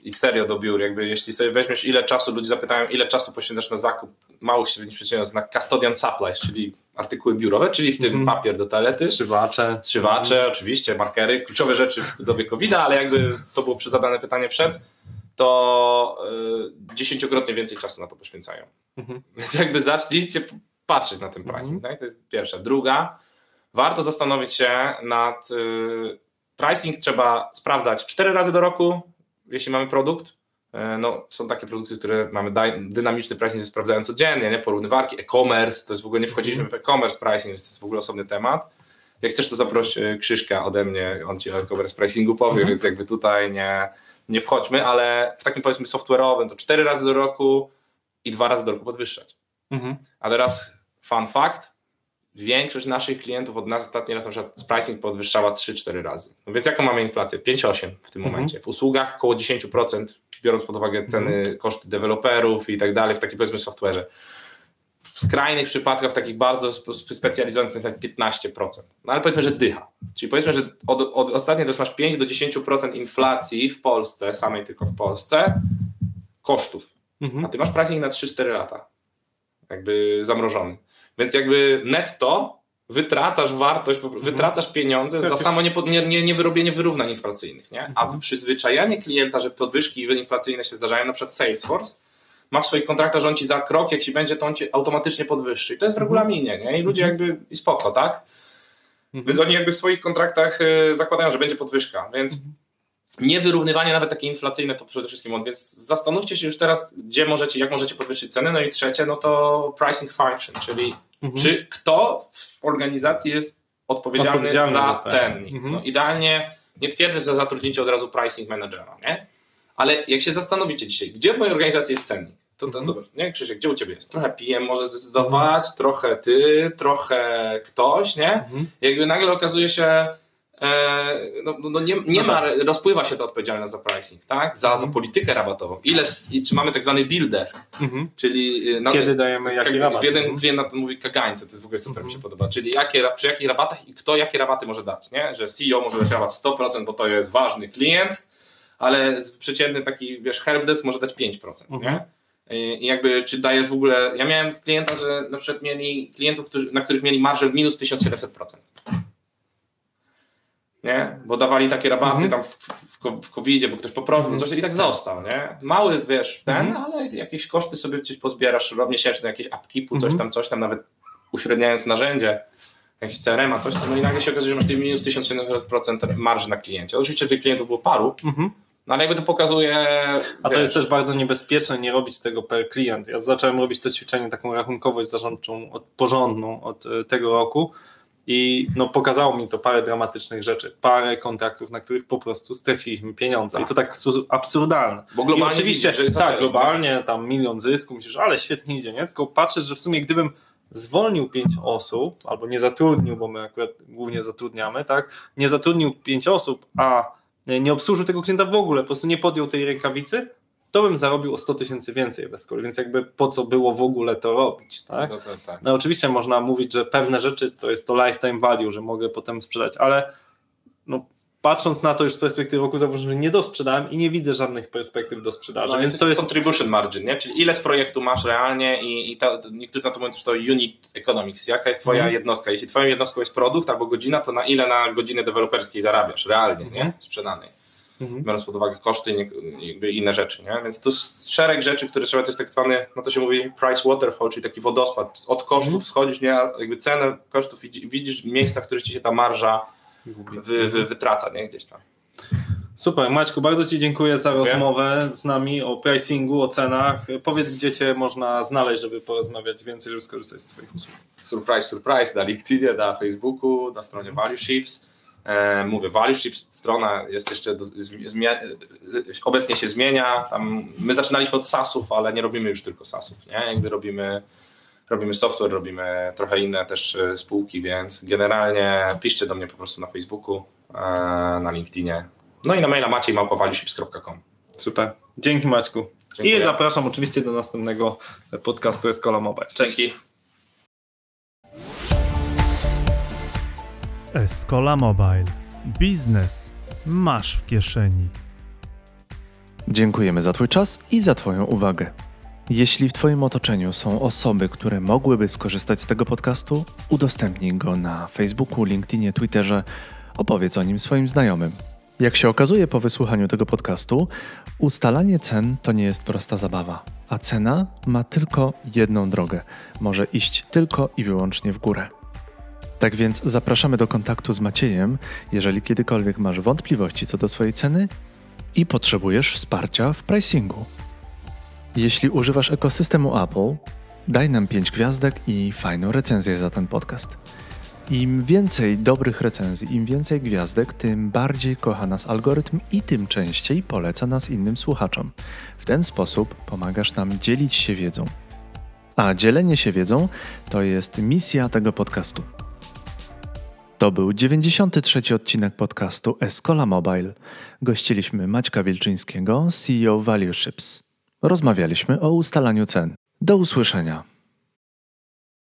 D: I serio do biur, jakby jeśli sobie weźmiesz ile czasu, ludzie zapytają ile czasu poświęcasz na zakup małych średnich przedsiębiorstw, na custodian supplies, czyli artykuły biurowe, czyli w tym
C: Mhm.
D: papier do toalety,
C: Strzywacze.
D: strzywacze, oczywiście, markery, kluczowe rzeczy w dobie covid ale jakby to było zadane pytanie przed, to y, dziesięciokrotnie więcej czasu na to poświęcają.
C: Mhm.
D: Więc jakby zacznijcie patrzeć na ten pricing. Tak? To jest pierwsza. Druga, warto zastanowić się nad y, pricing trzeba sprawdzać cztery razy do roku, jeśli mamy produkt. E, No, są takie produkty, które mamy dynamiczny pricing, się sprawdzają codziennie, nie? porównywarki, e-commerce, to jest w ogóle nie wchodziliśmy w e-commerce pricing, więc to jest w ogóle osobny temat. Jak chcesz, to zaproś e, Krzyśka ode mnie, on ci o e-commerce pricingu powie, więc jakby tutaj nie, nie wchodźmy, ale w takim powiedzmy software'owym to cztery razy do roku i dwa razy do roku podwyższać.
C: Mhm.
D: A teraz fun fact, większość naszych klientów od nas ostatni raz na przykład pricing podwyższała 3-4 razy. No więc jaką mamy inflację? 5-8 w tym
C: Mhm.
D: momencie. W usługach około 10%, biorąc pod uwagę ceny, koszty deweloperów i tak dalej, w takim powiedzmy software'ze. W skrajnych przypadkach, w takich bardzo sp- specjalizowanych, tak 15%. No ale powiedzmy, że dycha. Czyli powiedzmy, że od, od ostatnio masz 5 do 10% inflacji w Polsce, samej tylko w Polsce, kosztów.
C: Mhm.
D: A ty masz pricing na 3-4 lata. Jakby zamrożony. Więc jakby netto wytracasz wartość, po- wytracasz pieniądze za samo nie, nie, nie, nie wyrównań inflacyjnych. Nie? A przyzwyczajanie klienta, że podwyżki inflacyjne się zdarzają, na przykład Salesforce, ma w swoich kontraktach, że on ci za krok, jak ci będzie, to on ci automatycznie podwyższy. I to jest w regulaminie, nie? I ludzie jakby, i spoko, tak? Więc oni jakby w swoich kontraktach y, zakładają, że będzie podwyżka, więc niewyrównywanie nawet takie inflacyjne to przede wszystkim on, więc zastanówcie się już teraz, gdzie możecie, jak możecie podwyższyć ceny. No i trzecie, no to pricing function, czyli
C: Mhm.
D: czy kto w organizacji jest odpowiedzialny,
C: Odpowiedzialny
D: za cennik.
C: Mhm.
D: No, idealnie nie twierdzę, że zatrudnicie od razu pricing managera, nie? Ale jak się zastanowicie dzisiaj, gdzie w mojej organizacji jest cennik, to, to
C: Mhm.
D: zobacz, nie? Krzysiek, gdzie u ciebie jest? Trochę PM może zdecydować, trochę ty, trochę ktoś, nie?
C: Mhm.
D: Jakby nagle okazuje się, no, no nie, nie
C: No
D: ma, rozpływa się ta odpowiedzialność za pricing, tak? Za, za politykę rabatową. Ile, czy mamy tak zwany deal desk,
C: Mhm.
D: czyli y, na,
C: Kiedy dajemy jaki rabat?
D: Jeden
C: Mhm.
D: klient mówi kagańce, to jest w ogóle super, mi się
C: Mhm.
D: podoba. Czyli jakie, przy jakich rabatach i kto jakie rabaty może dać, nie? Że CEO może dać rabat 100%, bo to jest ważny klient, ale przeciętny taki, wiesz, helpdesk może dać 5%,
C: Mhm.
D: nie? I jakby, czy daje w ogóle, ja miałem klienta, że na przykład mieli klientów, którzy, na których mieli marżę minus 1700%. Nie? Bo dawali takie rabaty
C: Mhm.
D: tam w, w, w COVID-zie, bo ktoś poprosił
C: Mhm.
D: coś i tak został, nie? Mały, wiesz, ten,
C: Mhm.
D: ale jakieś koszty sobie gdzieś pozbierasz, rok miesięczny, jakieś upkeepu, coś
C: Mhm.
D: tam, coś tam, nawet uśredniając narzędzie, jakieś CRM-a, coś tam, no i nagle się okazuje, że masz ty minus 1700% marży na kliencie. Oczywiście tych klientów było paru,
C: Mhm.
D: no ale jakby to pokazuje...
C: A to
D: wiesz,
C: jest też bardzo niebezpieczne nie robić tego per klient. Ja zacząłem robić to ćwiczenie, taką rachunkowość zarządczą od, porządną od e, tego roku i no, pokazało mi to parę dramatycznych rzeczy. Parę kontraktów, na których po prostu straciliśmy pieniądze. I to tak w sposób absurdalny.
D: Bo globalnie
C: I oczywiście,
D: widzisz,
C: tak, globalnie tam milion zysku, myślisz, ale świetnie idzie, nie? Tylko patrzysz, że w sumie gdybym zwolnił pięć osób, albo nie zatrudnił, bo my akurat głównie zatrudniamy, tak? Nie zatrudnił pięć osób, a nie obsłużył tego klienta w ogóle, po prostu nie podjął tej rękawicy, to bym zarobił o 100 tysięcy więcej bez kolei, więc jakby po co było w ogóle to robić, tak?
D: No, to, tak.
C: No oczywiście można mówić, że pewne rzeczy to jest to lifetime value, że mogę potem sprzedać, ale no, patrząc na to już z perspektywy roku, zauważyłem, że nie dosprzedałem i nie widzę żadnych perspektyw do sprzedaży.
D: No,
C: więc to jest.
D: contribution margin, nie? czyli ile z projektu masz realnie i, i ta, niektórzy na to mówią, że to unit economics. Jaka jest twoja
C: Mhm.
D: jednostka? Jeśli twoją jednostką jest produkt albo godzina, to na ile na godzinę deweloperskiej zarabiasz realnie, nie?
C: Mhm.
D: Sprzedanej.
C: Mhm.
D: Biorąc pod uwagę koszty i inne rzeczy, nie? Więc to jest szereg rzeczy, które trzeba, to jest tak zwany, no to się mówi price waterfall, czyli taki wodospad. Od kosztów
C: Mhm.
D: schodzisz, nie? Jakby cenę kosztów widzi- widzisz miejsca, w których ci się ta marża wy, wy, wytraca, nie? Gdzieś tam.
C: Super, Maćku, bardzo Ci dziękuję za
D: Dziękuję.
C: rozmowę z nami o pricingu, o cenach. Powiedz, gdzie Cię można znaleźć, żeby porozmawiać więcej, żeby skorzystać z Twoich usług.
D: surprise, surprise, na LinkedInie, na Facebooku, na stronie Value Ships. E, mówię, Value Ships strona jest jeszcze, do, zmie, obecnie się zmienia. Tam, my zaczynaliśmy od SaaSów, ale nie robimy już tylko SaaSów, nie? Jakby robimy, robimy software, robimy trochę inne też e, spółki, więc generalnie piszcie do mnie po prostu na Facebooku, e, na LinkedInie. No i na maila maciej małpa.valueships.com.
C: Super. Dzięki Maćku.
D: Dziękuję.
C: I zapraszam oczywiście do następnego podcastu Escola Mobile. Cześć.
D: Dzięki.
B: Escola Mobile. Biznes masz w kieszeni.
A: Dziękujemy za Twój czas i za Twoją uwagę. Jeśli w Twoim otoczeniu są osoby, które mogłyby skorzystać z tego podcastu, udostępnij go na Facebooku, LinkedInie, Twitterze, opowiedz o nim swoim znajomym. Jak się okazuje po wysłuchaniu tego podcastu, ustalanie cen to nie jest prosta zabawa, a cena ma tylko jedną drogę może iść tylko i wyłącznie w górę. Tak więc zapraszamy do kontaktu z Maciejem, jeżeli kiedykolwiek masz wątpliwości co do swojej ceny i potrzebujesz wsparcia w pricingu. Jeśli używasz ekosystemu Apple, daj nam 5 gwiazdek i fajną recenzję za ten podcast. Im więcej dobrych recenzji, im więcej gwiazdek, tym bardziej kocha nas algorytm i tym częściej poleca nas innym słuchaczom. W ten sposób pomagasz nam dzielić się wiedzą. A dzielenie się wiedzą to jest misja tego podcastu. To był 93 odcinek podcastu Escola Mobile. Gościliśmy Maćka Wilczyńskiego, CEO Value Ships. Rozmawialiśmy o ustalaniu cen. Do usłyszenia.